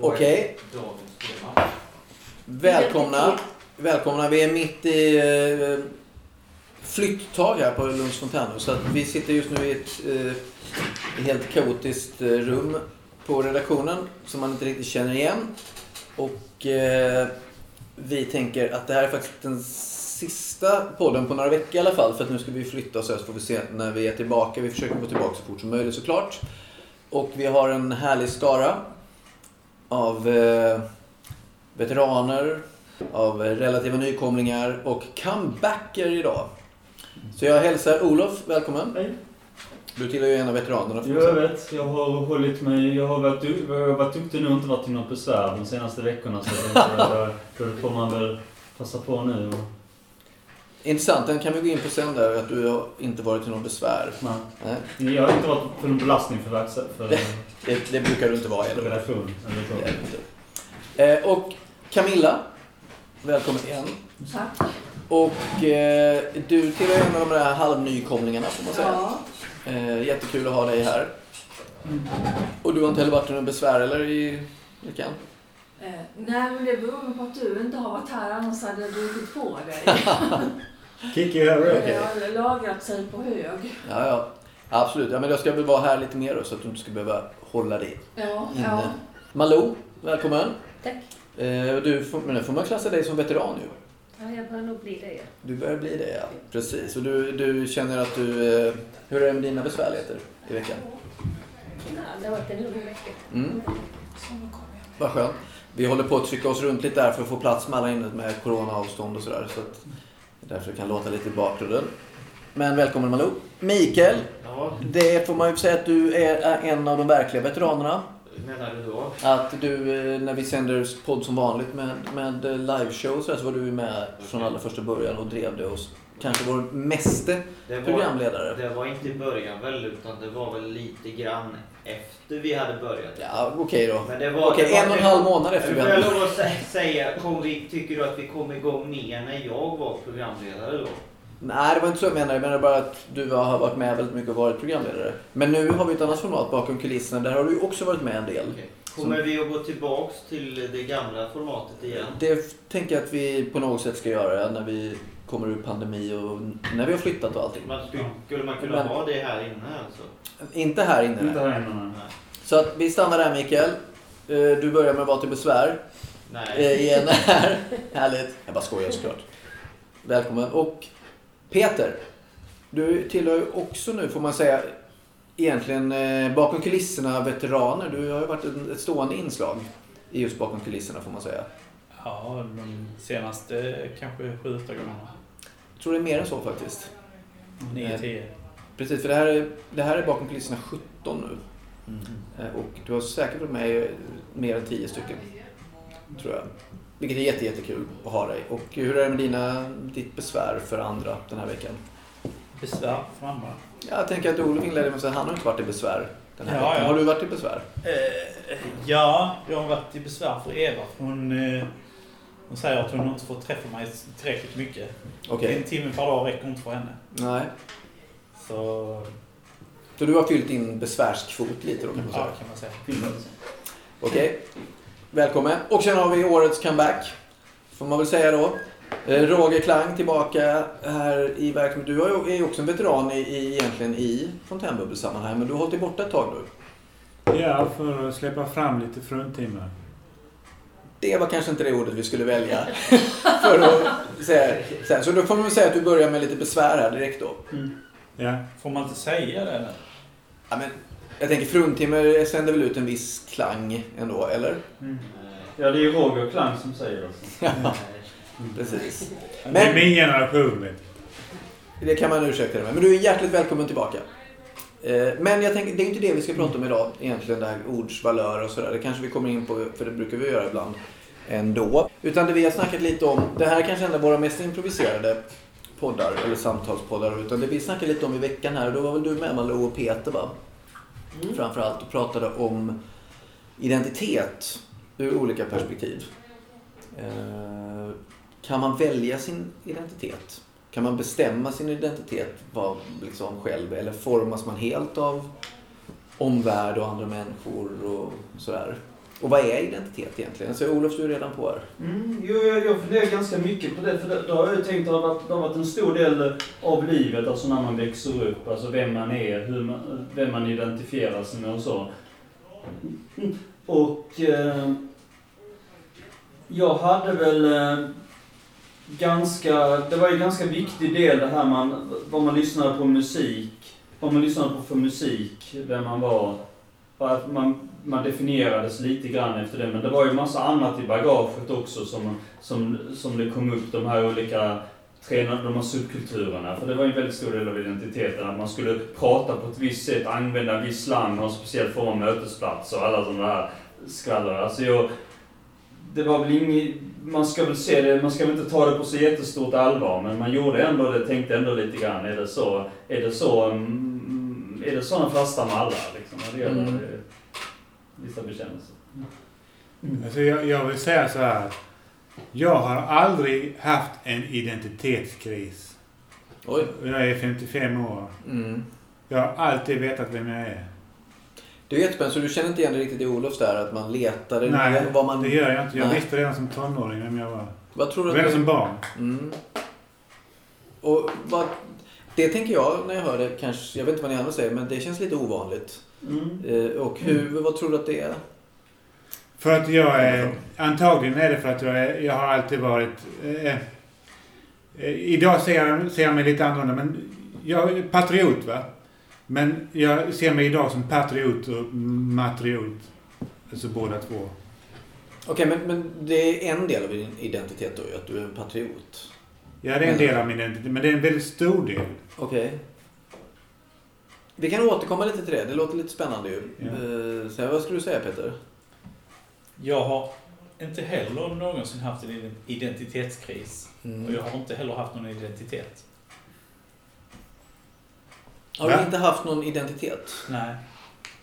Okej. Okay. Välkomna. Välkomna. Vi är mitt i eh, flytttag här på Lunds fontänhus. Så vi sitter just nu i ett eh, helt kaotiskt eh, rum på redaktionen som man inte riktigt känner igen. Och eh, vi tänker att det här är faktiskt den sista podden på några veckor i alla fall. För att nu ska vi flytta oss så får vi se när vi är tillbaka. Vi försöker gå tillbaka så fort som möjligt såklart. Och vi har en härlig skara av eh, veteraner, av relativa nykomlingar och comebacker idag. Så jag hälsar Olof välkommen. Hej. Du tillhör ju en av veteranerna. Jo, jag vet. Jag har hållit mig... Jag har varit, jag har varit duktig nu och inte varit till något besvär de senaste veckorna. Så då, då får man väl passa på nu. Och, Intressant, den kan vi gå in på sen där, att du har inte varit till någon besvär. nej. Nej, Jag har inte varit för någon belastning för, verks- för, det, det brukar du inte vara heller. relation. Eller så. Eh, och Camilla, välkommen igen. Tack. Och eh, du tillhör en av de där halvnykomlingarna får man säga. Ja. Eh, jättekul att ha dig här. Och du har inte heller varit i någon besvär eller i veckan? Eh, nej, men det beror på att du inte har varit här, annars hade jag druckit på dig. Kiki. Okej. Det har lagrat sig på hög. Ja, ja. Absolut. Ja, men jag ska väl vara här lite mer då, så att du inte ska behöva hålla dig Ja, inne. ja. Malou, välkommen. Tack. Eh, och du får, men nu får man klassa dig som veteran ju. Ja, jag börjar nog bli det. Du börjar bli det, ja. Precis. Och du, du känner att du... Eh, hur är det med dina besvärligheter i veckan? Ja, det har varit en lugn vecka. Mm. Vad skönt. Vi håller på att trycka oss runt lite där för att få plats med alla inne med coronaavstånd och sådär. Så att det är därför kan låta lite i bakgrunden. Men välkommen Malou. Mikael, Ja, det får man ju säga att du är en av de verkliga veteranerna. menar du då? Att du, eh, när vi sänder podd som vanligt med, med liveshow så, så var du med från allra första början och drev det och kanske vår meste Det var, programledare. det var inte i början väl, utan det var väl lite grann efter vi hade börjat. Ja, okej då. Men det var, Okej, det var, en och en halv månad efter vi Får jag hade... lov att sä- säga, kom vi, tycker du att vi kom igång mer när jag var programledare då? Nej, det var inte så jag menade. Jag menade bara att du har varit med väldigt mycket och varit programledare. Men nu har vi ett annat format bakom kulisserna. Där har du ju också varit med en del. Okej. Kommer vi att gå tillbaks till det gamla formatet igen? Det tänker jag att vi på något sätt ska göra när vi kommer ur pandemi och när vi har flyttat och allting. Man skulle, man kunna Men- ha det här inne alltså? Inte här inne. Inte här inne. nej. Så att vi stannar där Mikael. Eh, Du börjar med att vara till besvär. Nej. Eh, Igen här. Härligt. Jag bara skojar såklart. Välkommen. Och Peter. Du tillhör ju också nu får man säga egentligen eh, bakom kulisserna veteraner. Du har ju varit en- ett stående inslag i just bakom kulisserna får man säga. Ja, de senaste kanske sju, åtta gångerna. Jag tror det är mer än så faktiskt. Nio, tio. Precis, för det här är, det här är bakom kulisserna 17 nu. Eh, Och du har säkert varit med mer än 10 stycken. Tror jag. Vilket är jätte, jättekul att ha dig. Och hur är det med dina, ditt besvär för andra den här veckan? Besvär för andra. Jag tänker att Olof inledde med att säga att han har inte varit i besvär den här Ja, veckan. ja. Har du varit i besvär? Eh, ja, jag har varit i besvär för Eva. Hon, eh, hon säger att hon inte får träffa mig tillräckligt mycket. Okej. En timme per dag räcker inte för henne. Nej. Så, Så du har fyllt din besvärskvot lite då kan man ja, säga. kan man säga. Okej. Välkommen. Och sen har vi årets comeback. Får man väl säga då. Eh, Roger Klang tillbaka här i verksamheten. Du är ju också en veteran i, i, egentligen i fontänbubbelsammanhang. Men du har hållit dig borta ett tag nu. Ja, för att släppa fram lite fruntimmer. Det var kanske inte det ordet vi skulle välja. för att säga. Sen, så då får man väl säga att du börjar med lite besvär här direkt då. Ja. Får man inte säga det? nu? Ja, men, jag tänker fruntimmer sänder väl ut en viss klang ändå, eller? Ja, det är ju Roger Klang som säger det. Ja, precis. Det är Men min generation. det kan man ursäkta dig med. Men du är hjärtligt välkommen tillbaka. Eh, Men jag tänker, det är inte det vi ska prata om idag egentligen, det här ords valör och sådär. Det kanske vi kommer in på, för det brukar vi göra ibland ändå. Utan det vi har snackat lite om, det här är kanske en av våra mest improviserade poddar, eller samtalspoddar. Utan det vi snackade lite om i veckan här, då var väl du med Malou och Peter va? Framförallt och pratade om identitet ur olika perspektiv. Eh, Kan man välja sin identitet? Kan man bestämma sin identitet var, liksom, själv? Eller formas man helt av omvärld och andra människor och sådär? Och vad är identitet egentligen? Så Olof, du är redan på här. Mm, jo, jag, jag funderar ganska mycket på det. För det, då har jag tänkt att har, varit, det har varit en stor del av livet, alltså när man växer upp. Alltså vem man är, hur man, vem man identifierar sig med och så. Och eh, jag hade väl eh, ganska, det var ju en ganska viktig del det här man, vad man lyssnade på musik. Vad man lyssnade på för musik, vem man var. Att man, man definierades lite grann efter det. Men det var ju massa annat i bagaget också som, som, som det kom upp, de här olika tränade de här subkulturerna. För det var ju en väldigt stor del av identiteten, att man skulle prata på ett visst sätt, använda en viss slang, ha en speciell form av mötesplats och alla sådana här skvaller. Alltså jag, det var väl inget, man ska väl se det, man ska väl inte ta det på så jättestort allvar, men man gjorde ändå det, tänkte ändå lite grann, är det så, är det så, mm, är det sådana fasta mallar liksom, när det gäller Mm. vissa bekännelser? Alltså jag, jag vill säga så här. Jag har aldrig haft en identitetskris. Oj. Jag är 55 år. Mm. Jag har alltid vetat vem jag är. Det är jättespännande, så du känner inte igen det riktigt i Olofs där, att man letade Nej, vad man... det gör jag inte. Jag Nej. visste redan som tonåring vem jag var. Vad tror du Redan att som det... barn. Mm. Och vad... Det tänker jag när jag hör det, kanske, jag vet inte vad ni andra säger, men det känns lite ovanligt. Mm. Eh, och hur, vad tror du att det är? För att jag är... Antagligen är det för att jag, är, jag har alltid varit... Eh, eh, idag ser jag, ser jag mig lite annorlunda, men jag är patriot va. Men jag ser mig idag som patriot och matriot. Alltså båda två. Okej, men, men det är en del av din identitet då, att du är en patriot. Ja, det är en del av min identitet, men det är en väldigt stor del. Okej. Vi kan återkomma lite till det. Det låter lite spännande ju. Ja. Eh, Så, vad skulle du säga Peter? Jag har inte heller någonsin haft en identitetskris. Och Mm. jag har inte heller haft någon identitet. Har du inte haft någon identitet? Nej.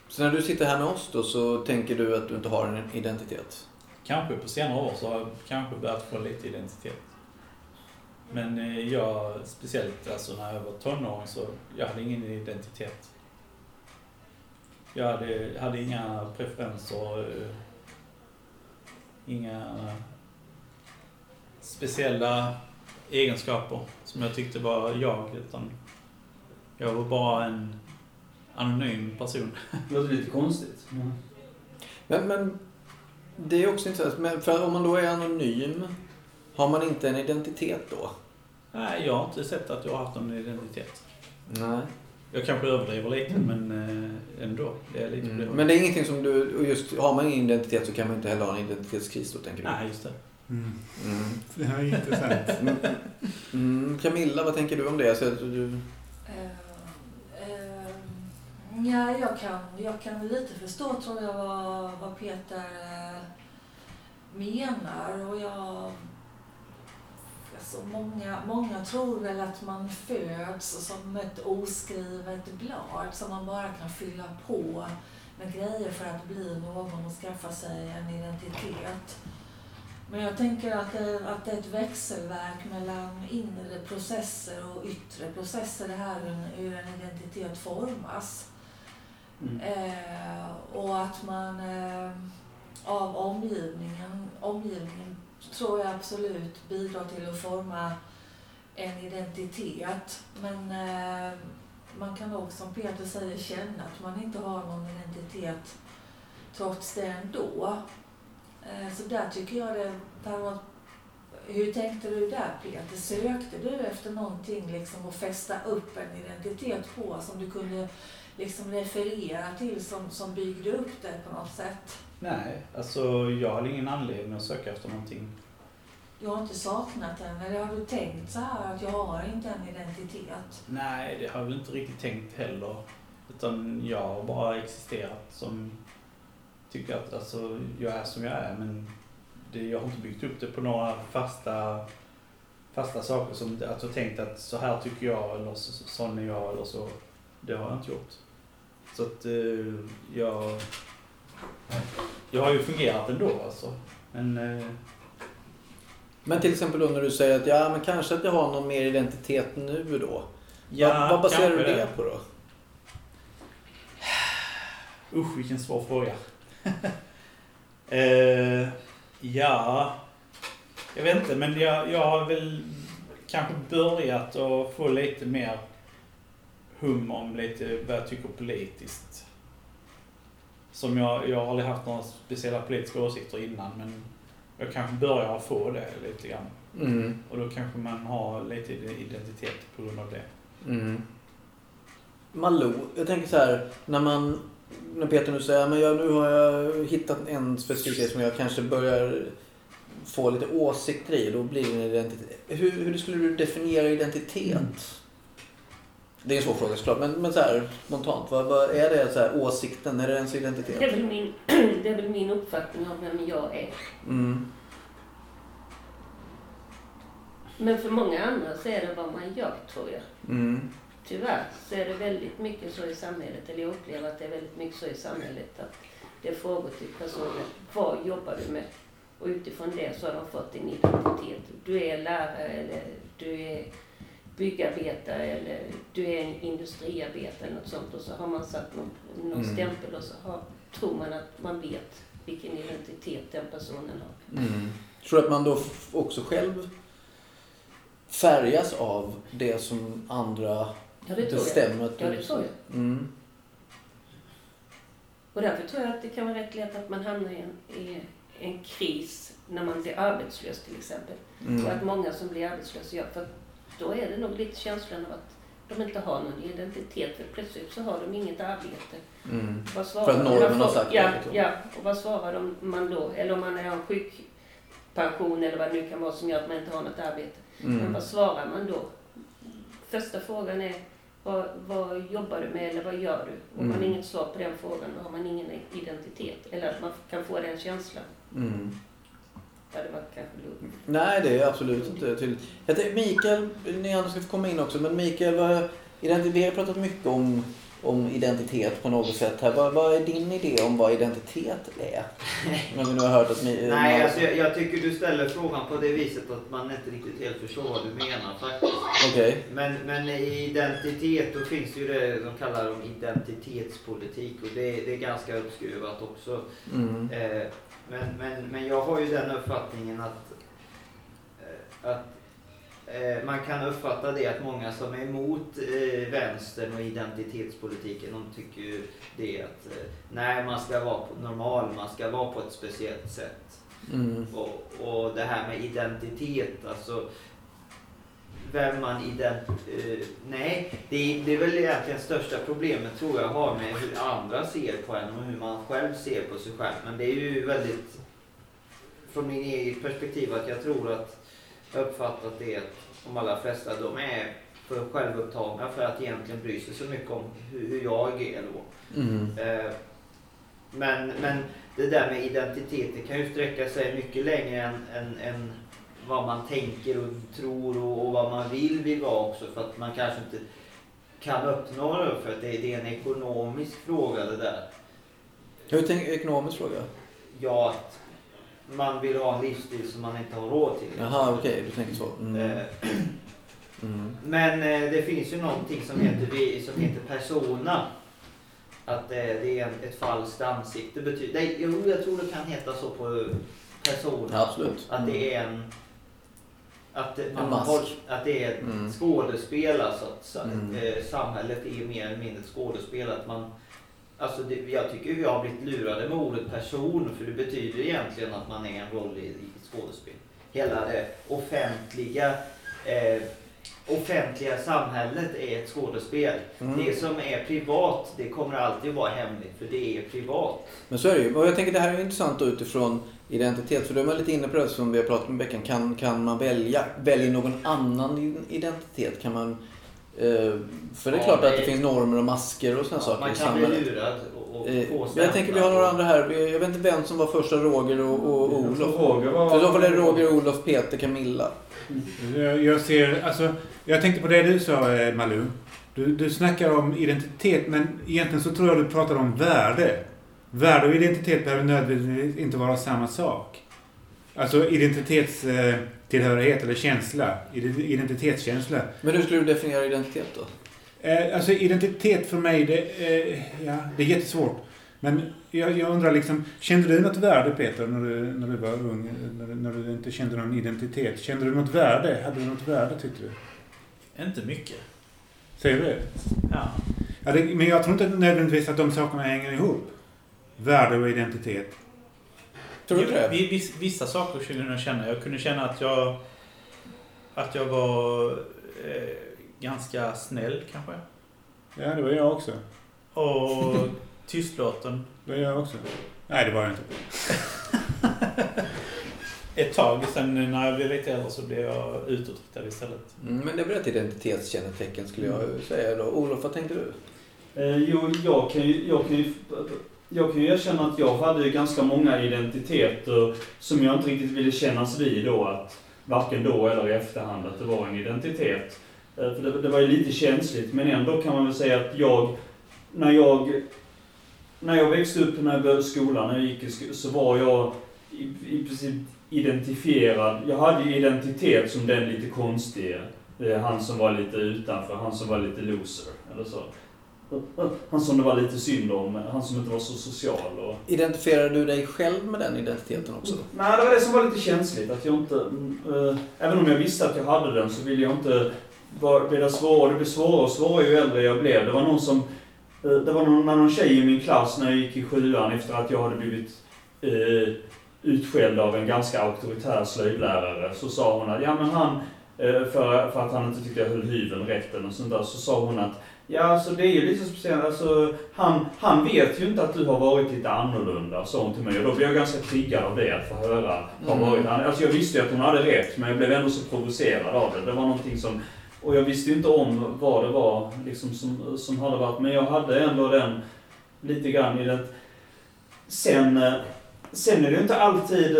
Så när du sitter här med oss då så tänker du att du inte har en identitet? Kanske på senare år så har jag kanske börjat få lite identitet. Men eh, jag, speciellt alltså när jag var tonåring så jag hade ingen identitet. Jag hade, hade inga preferenser, eh, inga speciella egenskaper som jag tyckte var jag, utan jag var bara en anonym person. Det låter lite konstigt. Men, men det är också intressant. Men för om man då är anonym, har man inte en identitet då? Nej, jag har inte sett att jag har haft någon identitet. Nej. Jag kanske överdriver lite, men eh, ändå. Det är lite Mm. Men det är ingenting som du, och just har man ingen identitet så kan man inte heller ha en identitetskris då tänker du? Nej, just det. Mm. Mm. Det här är intressant. Mm. Mm. Camilla, vad tänker du om det? Så att du... Ja, jag kan, jag kan lite förstå tror jag vad, vad Peter eh, menar. Och jag, alltså många, många tror väl att man föds som ett oskrivet blad som man bara kan fylla på med grejer för att bli någon och skaffa sig en identitet. Men jag tänker att det, att det är ett växelverk mellan inre processer och yttre processer, det här hur en, hur en identitet formas. Mm. Eh, och att man eh, av omgivningen, omgivningen tror jag absolut bidrar till att forma en identitet. Men eh, man kan också, som Peter säger, känna att man inte har någon identitet trots det ändå. Eh, så där tycker jag det, det var, hur tänkte du där Peter? Sökte du efter någonting liksom att fästa upp en identitet på som du kunde liksom referera till som, som byggde upp det på något sätt? Nej, alltså jag hade ingen anledning att söka efter någonting. Du har inte saknat den eller har du tänkt så här att jag har inte en identitet? Nej, det har jag väl inte riktigt tänkt heller. Utan jag har bara existerat som... Tycker att alltså, jag är som jag är, men det, jag har inte byggt upp det på några fasta, fasta saker som att jag tänkt att så här tycker jag, eller så, sån är jag, eller så. Det har jag inte gjort. Så att eh, jag... Jag har ju fungerat ändå alltså. Men... Eh, Men till exempel då när du säger att ja, men kanske att jag har någon mer identitet nu då. ja, vad, vad baserar du kanske det på då? Usch, vilken svår fråga. Eh, ja, jag vet inte men jag, jag har väl kanske börjat att få lite mer hum om lite vad jag tycker politiskt. Som jag, jag har aldrig haft några speciella politiska åsikter innan men jag kanske börjar få det lite grann. Mm. Och då kanske man har lite identitet på grund av det. Mm. Malou, jag tänker så här, när man, när Peter nu säger, men jag, nu har jag hittat en specifik grej som jag kanske börjar få lite åsikter i, då blir det en identitet. Hur, hur skulle du definiera identitet? Det är en svår fråga såklart, men, men så här spontant, vad, vad är det så här, åsikten, är det ens identitet? Det är, väl min, det är väl min uppfattning av vem jag är. Mm. Men för många andra så är det vad man gör, tror jag. Mm. Tyvärr så är det väldigt mycket så i samhället, eller jag upplever att det är väldigt mycket så i samhället, att det är frågor till personer. Vad jobbar du med? Och utifrån det så har de fått en identitet. Du är lärare eller du är byggarbetare eller du är en industriarbetare eller något sånt. Och så har man satt någon, någon Mm. stämpel och så har, tror man att man vet vilken identitet den personen har. Mm. Tror du att man då också själv färgas av det som andra Ja, det bestämmer? att Ja, det tror jag. Mm. Och därför tror jag att det kan vara rätt lätt att man hamnar i en, i en kris när man blir arbetslös till exempel. Mm. Och att många som blir arbetslösa gör, för då är det nog lite känslan av att de inte har någon identitet. För plötsligt så har de inget arbete. Mm. Vad svarar För att normen man har sagt det, ja, liksom. Ja, och vad svarar de, man då? Eller om man är en sjukpension eller vad det nu kan vara som gör att man inte har något arbete. Men Mm. vad svarar man då? Första frågan är vad, vad jobbar du med eller vad gör du? Om man Mm. inget svar på den frågan då har man ingen identitet. Eller att man kan få den känslan. Mm. Ja, det var kanske lugnt. Nej, det är absolut inte tydligt. Jag tänkte, Mikael, ni andra ska få komma in också, men Mikael, vad, vi har pratat mycket om, om identitet på något sätt här. Vad, vad är din idé om vad identitet är? När vi nu har hört att... Mi, Nej, alltså, jag, jag tycker du ställer frågan på det viset att man inte riktigt helt förstår vad du menar faktiskt. Okej. Men, men i identitet då finns det ju det de kallar om identitetspolitik och det, det är ganska uppskruvat också. Mm. Eh, men, men, men jag har ju den uppfattningen att, eh, att eh, man kan uppfatta det att många som är emot eh, vänstern och identitetspolitiken de tycker ju det att eh, nej man ska vara normal, man ska vara på ett speciellt sätt. Mm. Och, och det här med identitet, alltså vem man ident... eh, nej, det är, det är väl egentligen största problemet tror jag har med hur andra ser på en och hur man själv ser på sig själv. Men det är ju väldigt, från min eget perspektiv, att jag tror att jag uppfattat det att de allra flesta, de är för självupptagna för att egentligen bry sig så mycket om hur, hur jag är då. Mm. Eh, Men, men det där med identitet det kan ju sträcka sig mycket längre än, än, än vad man tänker och tror och, och vad man vill vill vara också för att man kanske inte kan uppnå det för att det, det är en ekonomisk fråga det där. Hur tänker ekonomisk fråga? Ja, att man vill ha en livsstil som man inte har råd till. Jaha, okej, du tänker så. Mm. Eh, Mm. Men eh, det finns ju någonting som heter, som heter persona. Att eh, det är ett falskt ansikte. Betyder, nej, jo, jag tror det kan heta så på persona. Ja, absolut. Att det är en... Att, det- man har, att det är ett Mm. skådespel alltså. Att sa- Mm. eh, samhället är mer eller mindre ett skådespel. Att man, alltså det, jag tycker vi har blivit lurade med ordet person. För det betyder egentligen att man är en roll i, i ett skådespel. Hela det offentliga eh, offentliga samhället är ett skådespel. Mm. Det som är privat, det kommer alltid vara hemligt för det är privat. Men så är det ju. Och jag tänker det här är intressant då utifrån identitet. För då är man lite inne på det som vi har pratat om i veckan. Kan, kan man välja, välja någon annan identitet? Kan man... Eh, för det är Ja, klart att det- det finns normer och masker och sådana Ja, saker man kan bli lurad och, och Eh, jag tänker vi har några andra här. Jag vet inte vem som var första, Roger och, och Olof. Roger var- För i så fall är det Roger, Olof, Peter, Camilla. Jag, jag ser, alltså, jag tänkte på det du sa eh, Malou. Du, du snackar om identitet men egentligen så tror jag du pratar om värde. Värde och identitet behöver nödvändigtvis inte vara samma sak. Alltså identitetstillhörighet eller känsla. Ide- Identitetskänsla. Men hur skulle du definiera identitet då? Eh, alltså identitet för mig, det, eh, ja, det är jättesvårt. Men jag, jag undrar liksom, kände du något värde Peter när du, när du var ung? När, du- när du inte kände någon identitet? Kände du något värde? Hade du något värde tyckte du? Inte mycket. Säger du det? Ja. Ja, det, men jag tror inte nödvändigtvis att de sakerna hänger ihop. Värde och identitet. Tror du det? Vi- Viss, vissa saker kunde jag känna. Jag kunde känna att jag, att jag var eh, ganska snäll kanske. Ja, det var jag också. Och tystlåten. Det var jag också. Nej, det var jag inte. Ett tag. Sen när jag blev lite äldre så blev jag utåtriktad istället. Mm, men det är väl ett identitetskännetecken skulle jag säga då. Olof, vad tänkte du? Eh, jo, jag kan, ju, jag, kan ju, jag kan ju erkänna att jag hade ganska många identiteter som jag inte riktigt ville kännas vid då. Att varken då eller i efterhand att det var en identitet. Eh, för det, det var ju lite känsligt, men ändå kan man väl säga att jag, när jag, när jag växte upp, när jag började skolan, när jag gick i skolan, så var jag i, i princip identifierad. Jag hade ju identitet som den lite konstige, eh, han som var lite utanför, han som var lite loser, eller så. Han som det var lite synd om, han som inte var så social. Och... Identifierar du dig själv med den identiteten också? Nej, det var det som var lite känsligt. Att jag inte, eh, även om jag visste att jag hade den så ville jag inte vara- bli det svårare. Det blev svårare och svårare ju äldre jag blev. Det var någon som, eh, det var någon, någon tjej i min klass när jag gick i sjuan efter att jag hade blivit eh, utskälld av en ganska auktoritär slöjdlärare. Så sa hon att, ja men han, för, för att han inte tyckte jag höll hyveln rätt eller sånt där, så sa hon att Ja, alltså det är ju lite speciellt. Alltså, han, han vet ju inte att du har varit lite annorlunda, sa hon till mig. Och då blev jag ganska triggad av det, att få höra. Har Mm. varit, alltså jag visste ju att hon hade rätt, men jag blev ändå så provocerad av det. Det var någonting som... Och jag visste ju inte om vad det var liksom, som, som hade varit, men jag hade ändå den lite grann i det. Sen, eh, sen är det ju inte alltid...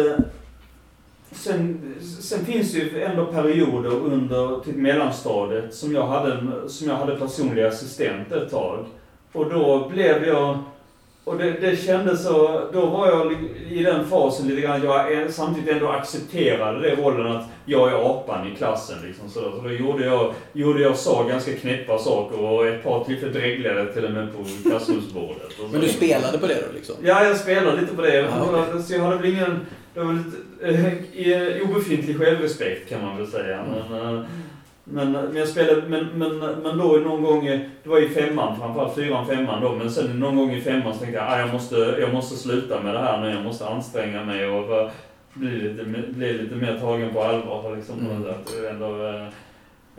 Sen, sen finns det ju ändå perioder under typ mellanstadiet som jag hade, som jag hade personlig assistent ett tag. Och då blev jag... Och det, det kändes så... Då var jag i den fasen lite grann, jag samtidigt ändå accepterade det rollen att jag är apan i klassen liksom. Så då gjorde jag, gjorde jag sa ganska knäppa saker och ett par tillfällen dreglade till och med på klassrumsbordet. så. Men du spelade på det då liksom? Ja, jag spelade lite på det. Ja, okej. Så jag hade väl ingen... Det var lite, eh, obefintlig självrespekt kan man väl säga. Men, eh, men, men jag spelade, men, men, men då någon gång, eh, det var i femman framförallt, fyran, femman då, men sen någon gång i femman så tänkte jag att jag måste, jag måste sluta med det här nu, jag måste anstränga mig och bli lite, bli lite mer tagen på allvar liksom. på Mm. något sätt. Ändå, eh,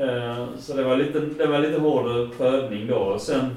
eh, så det var lite, det var lite hård prövning då. Och Sen,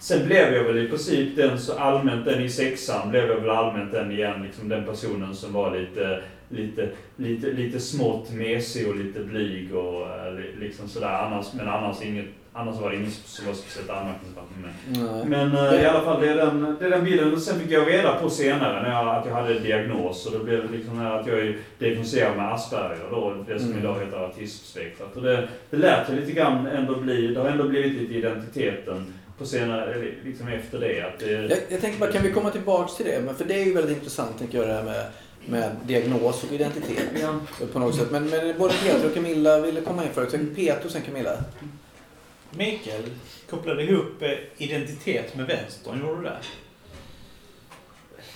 Sen blev jag väl i princip den så allmänt, den i sexan blev jag väl allmänt den igen, liksom den personen som var lite, lite, lite, lite smått mesig och lite blyg och eh, li- liksom sådär. Annars, men annars, inget, annars var det inget som var speciellt anmärkningsvärt med mig. Men eh, i alla fall, det är, den, det är den bilden. Och sen fick jag reda på senare när jag, att jag hade diagnos. Och då blev det liksom att jag är diagnostiserad med Asperger då, det som Mm. idag heter autismspektrat. Och det, det lät ju lite grann ändå bli, det har ändå blivit lite identiteten på senare, liksom efter det. Att det Jag, jag tänkte bara, kan vi komma tillbaks till det? Men för det är ju väldigt intressant, tänker jag, det här med, med diagnos och identitet. ja, På något sätt. Men, men både Peter och Camilla ville komma in förut. Peter och sen Camilla. Mikael kopplade ihop eh, identitet med vänstern, gjorde du det?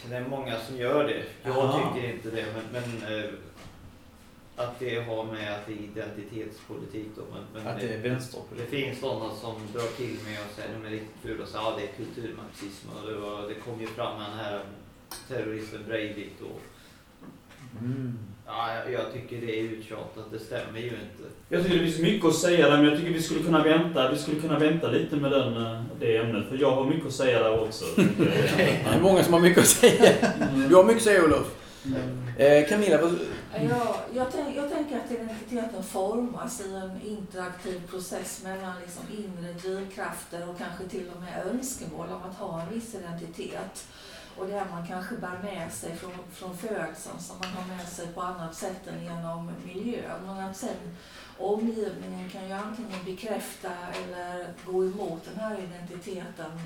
Det är många som gör det. Jag Jaha. tycker inte det. Men, men eh, att det har med att det är identitetspolitik då. Men, men Att det är det vänsterpolitik? finns sådana som drar till med och säger de är riktigt fula och säger att ja, det är kulturmarxism. Och det, var, det kom ju fram med den här terroristen Breivik då. Mm. Ja, jag, jag tycker det är uttjatat. Det stämmer ju inte. Jag tycker det finns mycket att säga där, men jag tycker vi skulle kunna vänta, vi skulle kunna vänta lite med den, eh, det ämnet. För jag har mycket att säga där också. Det är många som har mycket att säga. Du har mycket att säga Olof. Eh, Camilla, vad, Ja, jag, tänk, jag tänker att identiteten formas i en interaktiv process mellan liksom inre drivkrafter och kanske till och med önskemål om att ha en viss identitet. Och det man kanske bär med sig från, från födseln som man har med sig på annat sätt än genom miljön. Men att sen omgivningen kan ju antingen bekräfta eller gå emot den här identiteten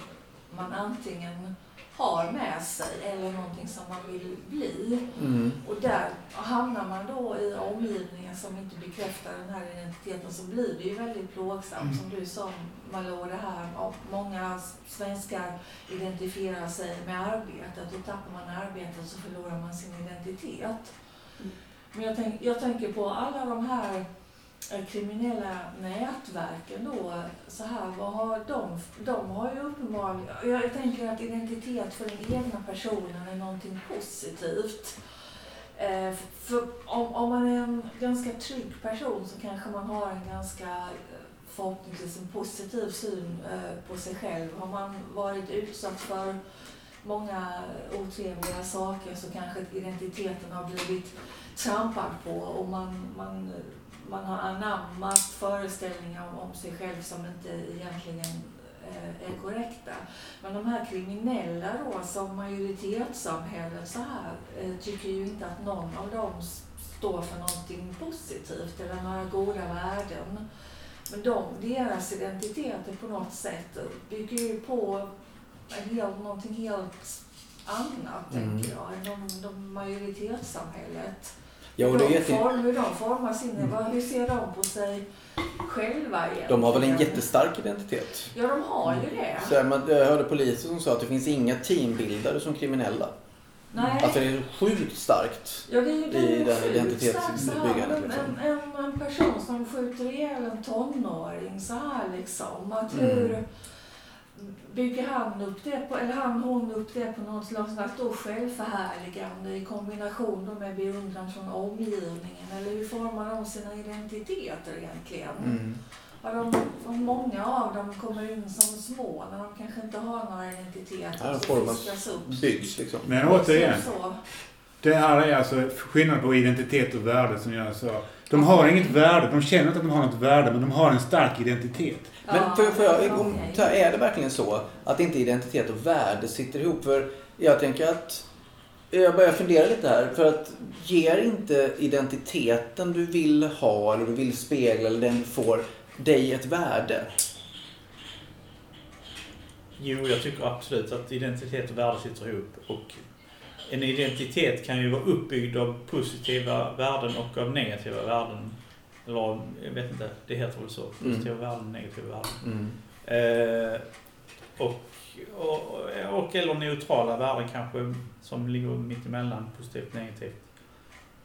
man antingen har med sig eller någonting som man vill bli. Mm. Och där hamnar man då i omgivningen som inte bekräftar den här identiteten så blir det ju väldigt plågsamt. Som du sa Malou, det här och många svenskar identifierar sig med arbetet och tappar man arbetet så förlorar man sin identitet. Men jag, tänk, jag tänker på alla de här Eh, kriminella nätverken då, så här, vad har de, de har ju uppenbarligen, jag, tänker att identitet för den egna personen är någonting positivt. Eh, för om, om man är en ganska trygg person så kanske man har en ganska eh, förhoppningsvis en positiv syn eh, på sig själv. Har man varit utsatt för många otrevliga saker så kanske identiteten har blivit trampad på och man, man, man har anammat föreställningar om, om sig själv som inte egentligen eh, är korrekta. Men de här kriminella då, som majoritetssamhället så här, eh, tycker ju inte att någon av dem står för någonting positivt eller några goda värden. Men de, deras identiteter på något sätt bygger ju på en helt, någonting helt annat, Mm. tänker jag, än de, de majoritetssamhället. Ja, och det de form, hur de formar sin, vad- hur ser de på sig själva egentligen? De har väl en jättestark identitet. Ja, de har ju det. Så man, jag hörde poliser som sa att det finns inga teambildare som kriminella. Nej. Alltså det är sjukt starkt. Ja, det är det är i den identitetsbyggandet, liksom. en, en, en person som skjuter ihjäl en tonåring så här liksom. Att Mm. Bygger han upp det på, eller han hon upp det på något slags då självförhärligande i kombination med beundran från omgivningen? Eller hur formar de sina identiteter egentligen? Mm. Har de, många av dem kommer in som små när de kanske inte har några identiteter. Ja, de så formas. Byggs liksom. Men återigen, så. det här är alltså skillnad på identitet och värde som jag sa. De har inget värde, de känner inte att de har något värde, men de har en stark identitet. Men om, okej. ta- är det verkligen så att inte identitet och värde sitter ihop? För jag tänker att jag börjar fundera lite här. För att ger inte identiteten du vill ha eller du vill spegla eller den du får dig ett värde? Jo, jag tycker absolut att identitet och värde sitter ihop. Och en identitet kan ju vara uppbyggd av positiva värden och av negativa värden. Eller jag vet inte, det heter väl så. Positiva värden, negativa värden. Mm. Eh, och, och, och eller neutrala värden kanske som ligger mitt emellan positivt och negativt.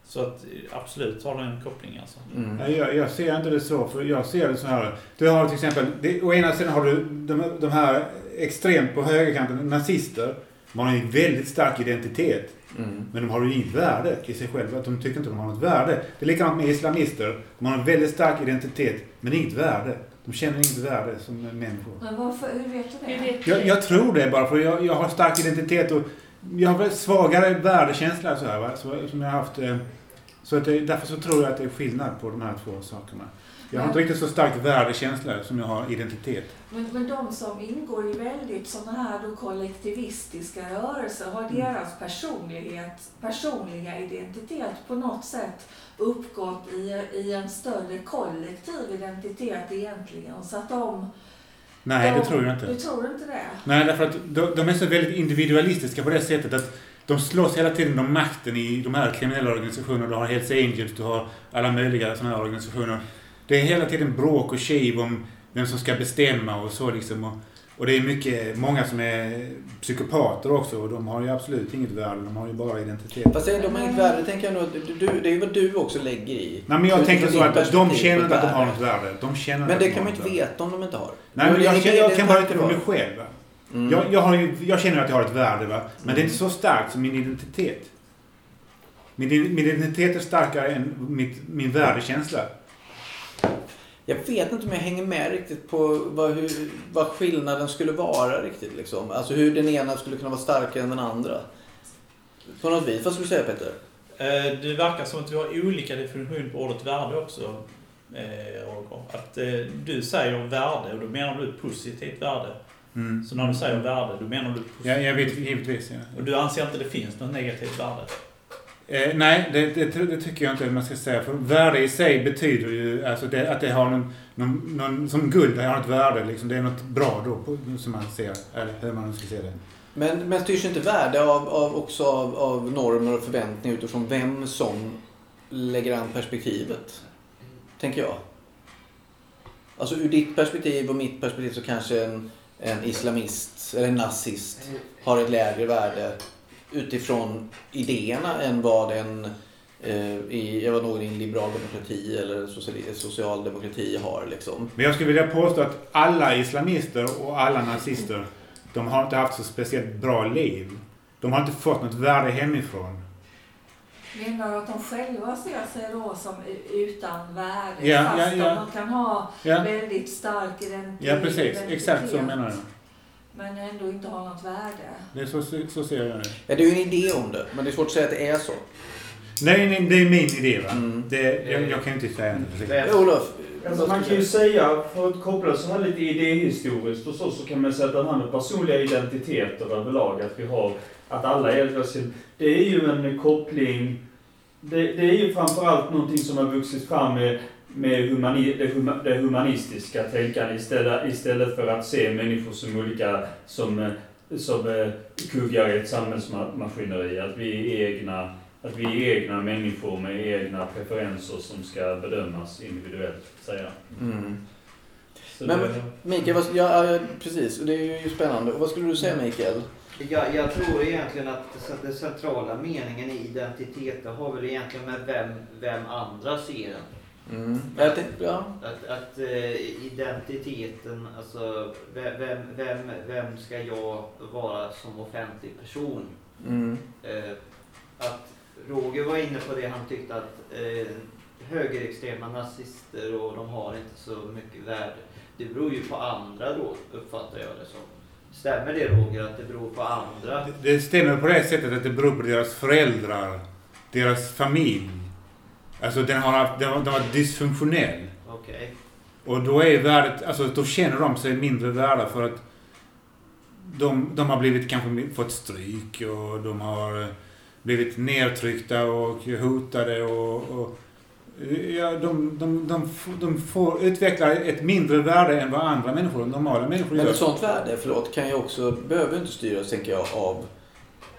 Så att absolut har det en koppling alltså. Mm. Jag, jag ser inte det så, för jag ser det så här. Du har till exempel, det, å ena sidan har du de, de här extremt på högerkanten, nazister. De har en väldigt stark identitet. Mm. Men de har ju inget värde i sig själva. Att de tycker inte de har något värde. Det är likadant med islamister. De har en väldigt stark identitet, men inget värde. De känner inget värde som människor. Men varför, hur vet du det? Jag, jag tror det bara för jag, jag har stark identitet och jag har svagare värdekänsla så här, va? Så, som jag har haft. Eh, så att det, därför så tror jag att det är skillnad på de här två sakerna. Jag har inte riktigt så stark värdekänsla som jag har identitet. Men, men de som ingår i väldigt sådana här då kollektivistiska rörelser, har Mm. deras personlighet, personliga identitet på något sätt uppgått i, i en större kollektiv identitet egentligen? Så att de... Nej, de, det tror jag Du inte. tror inte det? Nej, därför att de, de är så väldigt individualistiska på det sättet att de slåss hela tiden om makten i de här kriminella organisationerna. Du har Hells Angels, du har alla möjliga sådana här organisationer. Det är hela tiden bråk och kiv om vem som ska bestämma och så liksom. Och, och det är mycket, många som är psykopater också och de har ju absolut inget värde. De har ju bara identitet. Fast de har inget värde, tänker jag nog du, det är ju vad du också lägger i. Nej men jag Utifrån tänker så att de känner inte att de har något värde. De känner Men det de kan man något inte veta om de inte har. Nej men jag, jag, jag kan bara utifrån mig själv. Mm. Jag, jag, har ju, jag känner att jag har ett värde va. Men det är inte så starkt som min identitet. Min, min identitet är starkare än mitt, min värdekänsla. Jag vet inte om jag hänger med riktigt på vad, hur, vad skillnaden skulle vara riktigt. Liksom. Alltså hur den ena skulle kunna vara starkare än den andra. På något vis. Vad skulle du säga Peter? Eh, Det verkar som att vi har olika definition på ordet värde också, eh, Roger. Att eh, du säger värde och då menar du positivt värde. Mm. Så när du säger värde, då menar du positivt Ja, jag vet givetvis. Ja. Och du anser inte det finns något negativt värde? Eh, nej, det, det, det tycker jag inte man ska säga. För värde i sig betyder ju alltså det, att det har någon, någon, någon... Som guld, det har ett värde. Liksom. Det är något bra då, på, som man ser. Eller hur man ska se det. Men, men styrs inte värde av, av, också av, av normer och förväntningar utifrån vem som lägger an perspektivet? Tänker jag. Alltså ur ditt perspektiv och mitt perspektiv så kanske en, en islamist eller en nazist har ett lägre värde utifrån idéerna än vad en eh, i, jag var någon i en liberal demokrati eller socialdemokrati har liksom. Men jag skulle vilja påstå att alla islamister och alla nazister, de har inte haft så speciellt bra liv. De har inte fått något värde hemifrån. Menar du att de själva ser sig då som utan värde Ja, fast ja, ja. de kan ha Ja, väldigt stark ident- ja precis. identitet Exakt så menar jag. Men ändå inte ha något värde? Det är så, så ser jag det. Ja, det är ju en idé om det, men det är svårt att säga att det är så. Nej, nej, det är min idé va? Mm. Det, jag, jag kan inte säga det. Vem- Ja, Olof, Alltså, man kan ju säga, för att koppla så här lite idéhistoriskt och så, så kan man säga att det här med personliga identiteter överlag, att vi har, att alla är sin, det är ju en koppling, det, det är ju framförallt någonting som har vuxit fram med, med humani, det, huma, det humanistiska tänkandet istället, istället för att se människor som olika, som, eh, som eh, kuggar i ett samhällsmaskineri, att vi är egna att vi är egna människor med egna preferenser som ska bedömas individuellt, säger jag. Mm. Men- det, Mikael, vad, ja, precis. Det är ju spännande. Vad skulle du säga Mikael? Jag, jag tror egentligen att den centrala meningen i identitet det har väl egentligen med vem, vem andra ser en. Mm. Tänkte, ja. Att, att eh, identiteten, alltså vem, vem, vem, ska jag vara som offentlig person? Mm. Eh, att Roger var inne på det, han tyckte att eh, högerextrema nazister och de har inte så mycket värde. Det beror ju på andra då, uppfattar jag det som. Stämmer det Roger, att det beror på andra? Det, det stämmer på det sättet att det beror på deras föräldrar, deras familj. Alltså den har, haft- den har, den har varit dysfunktionell. Okej. Och då är värdet, alltså då känner de sig mindre värda för att de, de har blivit kanske fått stryk och de har eh, blivit nedtryckta och hotade och, och ja, de, de, de, de får utveckla ett mindre värde än vad andra människor, normala människor Men gör. ett sånt värde, förlåt, kan ju också, behöver inte styras, tänker jag, av,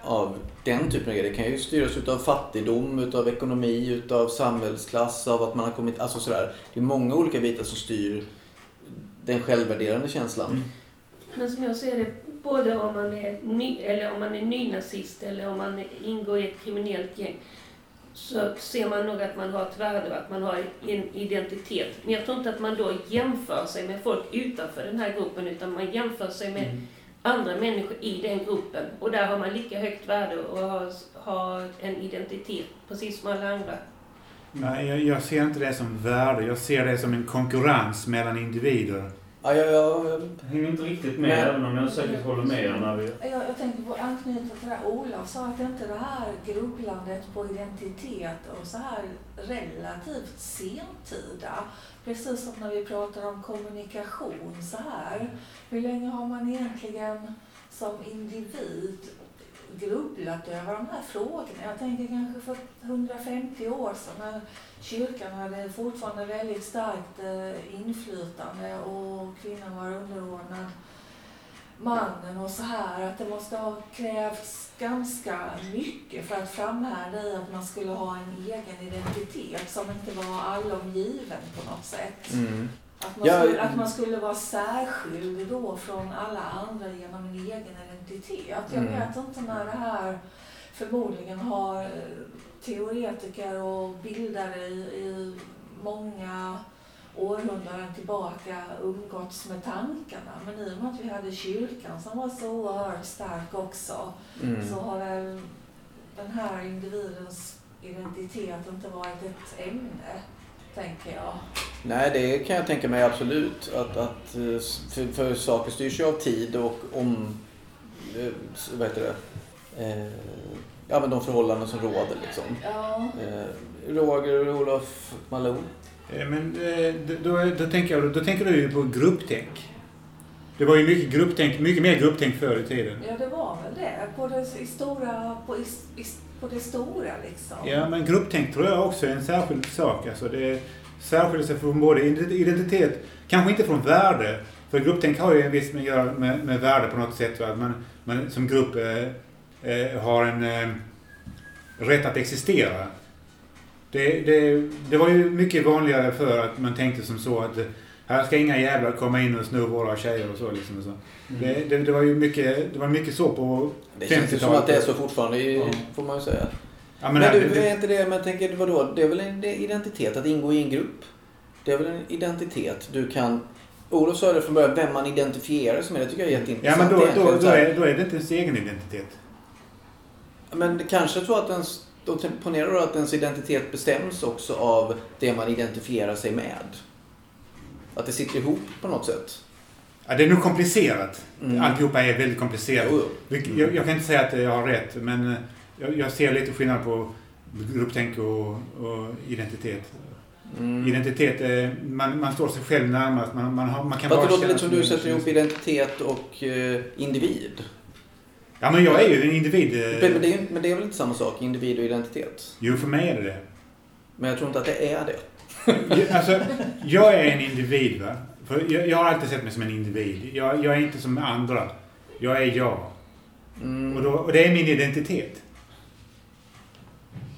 av den typen av grejer. Det kan ju styras utav fattigdom, utav ekonomi, utav samhällsklass, av att man har kommit, alltså sådär. Det är många olika bitar som styr den självvärderande känslan. Mm. Men som jag ser det, både om man är, ny, eller om man är nynazist eller om man ingår i ett kriminellt gäng, så ser man nog att man har ett värde och att man har en identitet. Men jag tror inte att man då jämför sig med folk utanför den här gruppen, utan man jämför sig med Mm. Andra människor i den gruppen. Och där har man lika högt värde och har, har en identitet, precis som alla andra. Nej, jag, jag ser inte det som värde. Jag ser det som en konkurrens mellan individer. Ja, ja, ja, Jag hänger inte riktigt med, Nej. även om jag säkert håller med er när vi... Jag, jag tänker på anknyta till det här Olof sa att inte det här grubblandet på identitet och så här relativt sentida. Precis som när vi pratar om kommunikation så här. Hur länge har man egentligen som individ grubblat över de här frågorna? Jag tänker kanske för 150 år sedan när kyrkan hade fortfarande väldigt starkt eh, inflytande och kvinnan var underordnad mannen och så här att det måste ha krävts ganska mycket för att framhärda i att man skulle ha en egen identitet som inte var allomgiven på något sätt. Mm. Att man, Ja, skulle, att man skulle vara särskild då från alla andra genom en egen identitet. Jag Mm. vet inte när det här förmodligen har eh, teoretiker och bildare i, i många århundraden tillbaka umgåtts med tankarna. Men i och med att vi hade kyrkan som var så oerhört stark också Mm. så har väl den här individens identitet inte varit ett ämne, tänker jag. Nej, det kan jag tänka mig absolut. Att, att, för, för saker styrs ju av tid och om... eh, Vad heter det? Eh, ja, men de förhållanden som råder liksom. Ja, Eh, Roger och Olof Malou. Eh, Men eh, då, då, tänker jag, då tänker du ju på grupptänk. Det var ju mycket grupptänk, mycket mer grupptänk förr i tiden. ja det var väl det. På det, i stora, på, på det stora liksom. Ja, men grupptänk tror jag också är en särskild sak. Alltså det särskiljer sig från både identitet, kanske inte från värde. För grupptänk har ju en viss med, göra med, med värde på något sätt. Va? Men, man som grupp eh, eh, har en eh, rätt att existera. Det, det, det var ju mycket vanligare för att man tänkte som så att här ska inga jävlar komma in och sno våra tjejer och så. Liksom och så. Det, det, det, var ju mycket, det var mycket så på Det känns som 50-talet. att det är så fortfarande, Ja. får man ju säga. Ja, Men, men, du, det, är inte det, men tänker, vadå? Det är väl en identitet att ingå i en grupp? Det är väl en identitet du kan... Olof sa det från början, vem man identifierar sig med. Det tycker jag är ja, jätteintressant men då, då, då, här, är, då är det inte ens egen identitet. Men det kanske så att ens... Då ponerar du att ens identitet bestäms också av det man identifierar sig med. Att det sitter ihop på något sätt. Ja, det är nog komplicerat. Mm. Alltihopa är väldigt komplicerat. Vi- Jag, jag kan inte säga att jag har rätt, men eh, jag, jag ser lite skillnad på grupptänk och, och identitet. Mm. Identitet, eh, man, man står sig själv närmast. Man, man, har, man kan Fast det låter lite som du sätter ihop identitet och eh, individ. Ja, men jag är ju en individ. eh, Men det, är, men det är väl inte samma sak, individ och identitet? Jo, för mig är det det. Men jag tror inte att det är det. Jag- Alltså, jag är en individ, va. För jag, jag har alltid sett mig som en individ. Jag, jag är inte som andra. Jag är jag. Mm. Och, då, och det är min identitet.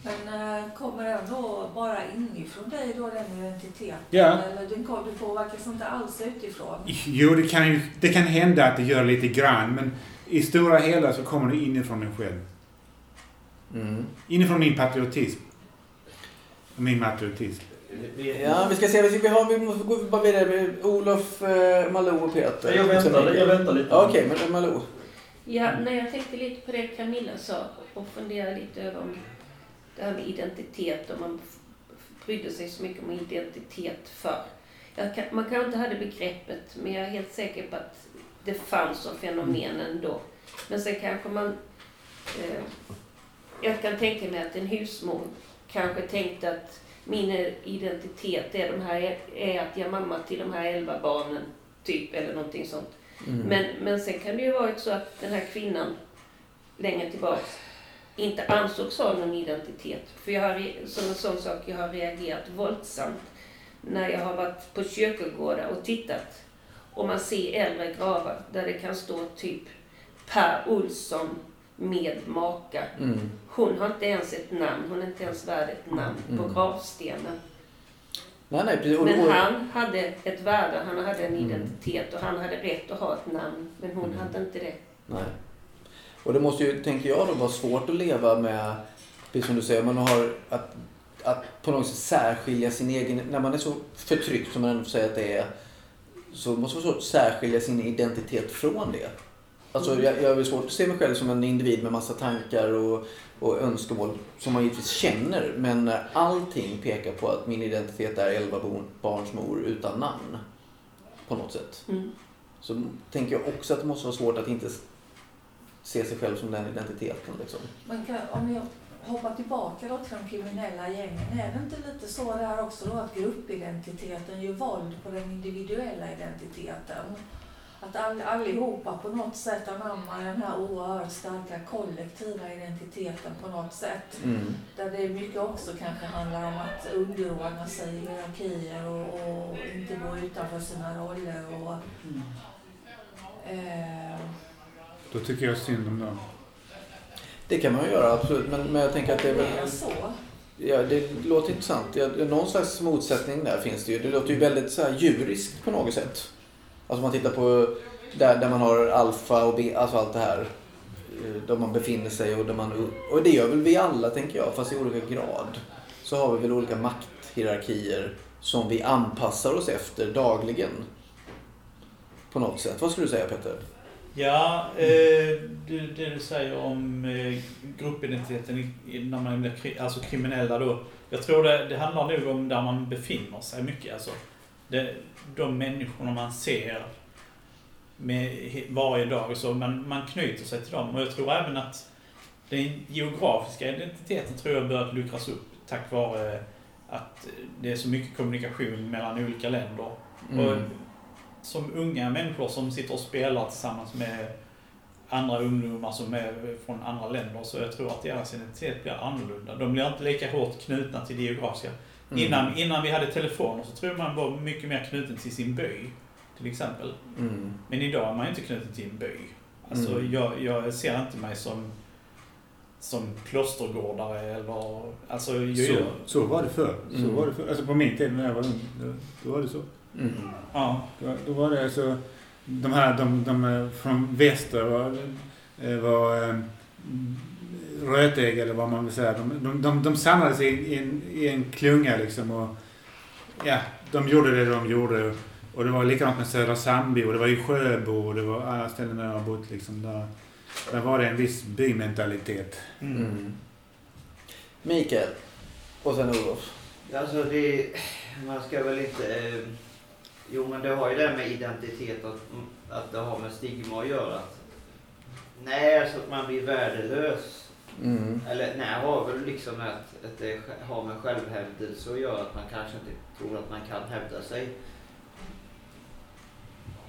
Men eh, kommer den då bara inifrån dig då, den identiteten? Ja. Eller den, kom- du påverkas inte alls utifrån? Jo, det kan, ju, det kan hända att det gör lite grann, men i stora hela så kommer det inifrån mig själv. Mm. Inifrån min patriotism. Min patriotism. Ja, vi ska se. Vi, ska, vi, har, vi måste gå bara vidare. med Olof, eh, Malou och Peter. Jag väntar, jag väntar lite. Ja, Okej, men Malou. Ja, nej, jag tänkte lite på det Camilla sa och funderade lite över om det här med identitet och man brydde sig så mycket om identitet förr. Jag kan, man kanske inte hade begreppet, men jag är helt säker på att det fanns som fenomen ändå. Men sen kanske man... Eh, jag kan tänka mig att en husmor kanske tänkte att min identitet är, de här, är att jag är mamma till de här elva barnen, typ, eller någonting sånt. Mm. Men, men sen kan det ju varit så att den här kvinnan längre tillbaks inte ansågs ha någon identitet. För jag har, som en sån sak, jag har reagerat våldsamt när jag har varit på kyrkogårdar och tittat och man ser äldre gravar där det kan stå typ Per Olsson med maka. Mm. Hon har inte ens ett namn, hon är inte ens värd ett namn på Mm. gravstenen. Nej, nej, precis. Men han hade ett värde, han hade en Mm. identitet och han hade rätt att ha ett namn. Men hon Mm. hade inte det. nej. och det måste ju, tänker jag, då vara svårt att leva med, precis som du säger, man har att, att på något sätt särskilja sin egen, när man är så förtryckt som man ändå säga att det är, så måste svårt att särskilja sin identitet från det. Alltså jag, jag har väl svårt att se mig själv som en individ med massa tankar och, och önskemål som man givetvis känner. Men allting pekar på att min identitet är 11 barn- barns mor utan namn. På något sätt. Mm. Så tänker jag också att det måste vara svårt att inte se sig själv som den identiteten. Liksom. Man kan, om jag hoppar tillbaka då till de kriminella gängen, är det inte lite så där också då att gruppidentiteten gör våld på den individuella identiteten? Att all, allihopa på något sätt anammar den här oerhört starka kollektiva identiteten på något sätt. Mm. Där det mycket också kanske handlar om att underordna sig i hierarkier och, och inte gå utanför sina roller. Och, eh, Då tycker jag synd om dem. Det kan man ju göra, absolut. Men, men jag tänker att det är väl... så. Ja, det låter intressant. Ja, någon slags motsättning där finns det ju. Det låter ju väldigt så här djuriskt på något sätt. Alltså om man tittar på där, där man har alfa och beta, alltså allt det här. eh, Där man befinner sig och där man... Och det gör väl vi alla tänker jag, fast i olika grad. Så har vi väl olika makthierarkier som vi anpassar oss efter dagligen. På något sätt. Vad skulle du säga Peter? Ja, eh, det, det du säger om eh, gruppidentiteten när man blir kri, alltså kriminella då. Jag tror det, det handlar nog om där man befinner sig mycket. Alltså, det, de människorna man ser med varje dag så, man, man knyter sig till dem. Och jag tror även att den geografiska identiteten tror jag börjat luckras upp tack vare att det är så mycket kommunikation mellan olika länder. Och mm som unga människor som sitter och spelar tillsammans med andra ungdomar som är från andra länder så jag tror att deras identitet blir annorlunda. De blir inte lika hårt knutna till det geografiska. Mm. Innan, innan vi hade telefoner så tror man var mycket mer knuten till sin by. Till exempel. Mm. Men idag är man ju inte knuten till en by. Alltså Mm. jag, jag ser inte mig som, som klostergårdare eller... Alltså jag Så, gör... så var det förr. Så Mm. var det förr. Alltså på min tid när jag var ung, då, då var det så. Mm. Ja. Då, då var det alltså, de här de, de eh, från väster var, eh, var eh, rötägg eller vad man vill säga. De, de, de, de samlades i, i, en, i en klunga liksom och ja, de gjorde det de gjorde. Och det var likadant med Södra Sandby och det var i Sjöbo och det var alla ställen där jag har bott liksom. Där, där var det en viss bymentalitet. Mm. Mm. Mikael. Och sen Olof. Alltså det, man ska väl inte... Eh, jo men det har ju det med identitet att, att det har med stigma att göra. Att, nej, alltså att man blir värdelös. Mm. Eller nej, har väl liksom att, att det har med självhävdelse att göra. Att man kanske inte tror att man kan hävda sig.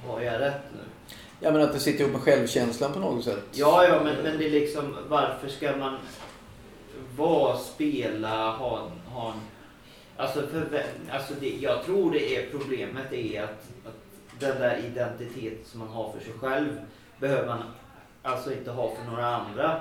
Har jag rätt nu? Ja men att det sitter ihop med självkänslan på något sätt. Ja, ja, men, men det är liksom varför ska man vara, spela, ha, ha en... Alltså, för, alltså det, jag tror det är problemet är att, att den där identitet som man har för sig själv behöver man alltså inte ha för några andra.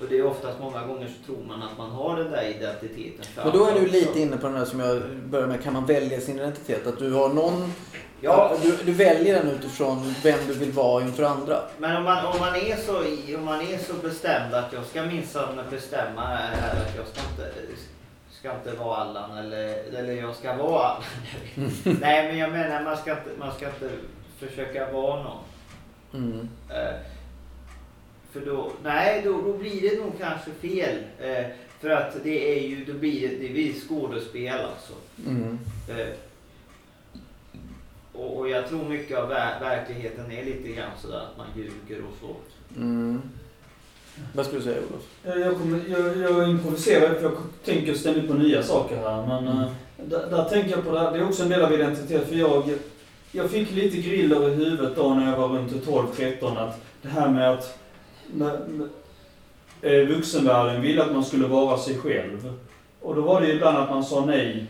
Och det är oftast många gånger så tror man att man har den där identiteten för Och då är du lite inne på den här som jag började med. Kan man välja sin identitet? Att du har någon... Ja, Du, du väljer den utifrån vem du vill vara inför andra. Men om man, om man, är, så, om man är så bestämd att jag ska minsann bestämma här att jag ska inte, ska inte vara Allan eller, eller jag ska vara Allan. Nej men jag menar man ska inte, man ska inte försöka vara någon. Mm. Eh, för då, nej då, då blir det nog kanske fel. Eh, för att det är ju, då blir det, det blir skådespel alltså. Mm. Eh, och, och jag tror mycket av ver- verkligheten är lite grann sådär att man ljuger och så. Mm. Vad skulle du säga Olof? Jag, jag, kommer, jag, jag improviserar för jag tänker ständigt på nya saker här. Men Mm. eh, där, där tänker jag på det här. Det är också en del av identitet. För jag, jag fick lite griller i huvudet då när jag var runt 12-13. Att det här med att med, med, eh, vuxenvärlden ville att man skulle vara sig själv. Och då var det ju ibland att man sa nej.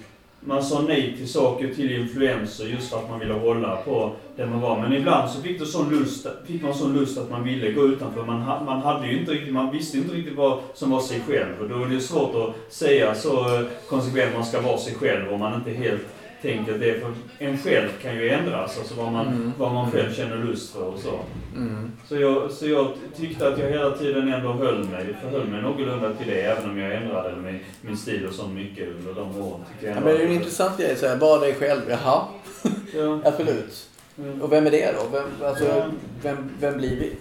Man sa nej till saker, till influenser, just för att man ville hålla på det man var. Men ibland så fick, det sån lust, fick man sån lust att man ville gå utanför. Man, ha- man, hade ju inte riktigt, man visste inte riktigt vad som var sig själv. Och då är det svårt att säga så konsekvent man ska vara sig själv om man inte helt tänker att det för en själv kan ju ändras. Alltså vad man, Mm. vad man själv känner lust för och så. Mm. Så jag, så jag tyckte att jag hela tiden ändå höll mig, förhöll mig någorlunda till det, även om jag ändrade min, min stil och så mycket under de åren. Ja, men det är ju en intressant grej. Så här, var dig själv. Jaha, Ja. absolut. Mm. Och vem är det då? Vem, alltså, vem, vem blir vi?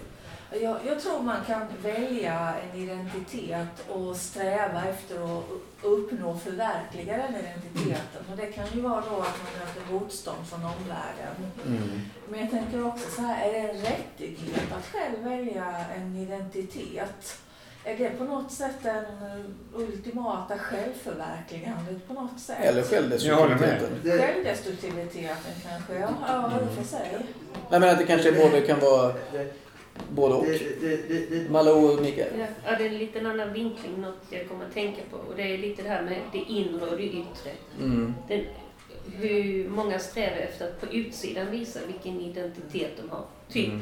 Jag, jag tror man kan välja en identitet och sträva efter att uppnå och förverkliga den identiteten. Och det kan ju vara då att man möter motstånd från omvärlden. Mm. Men jag tänker också så här, är det en rättighet att själv välja en identitet? Är det på något sätt den ultimata självförverkligandet på något sätt? Eller självdestruktiviteten. Självdestruktiviteten kanske, ja, ja och för sig. Nej men att det kanske både kan vara både och. det, det, det, det, Malou och Mikael. Ja, ja, det är en liten annan vinkling, något jag kommer att tänka på. Och det är lite det här med det inre och det yttre. Mm. Den, hur många strävar efter att på utsidan visa vilken identitet de har. Typ Mm.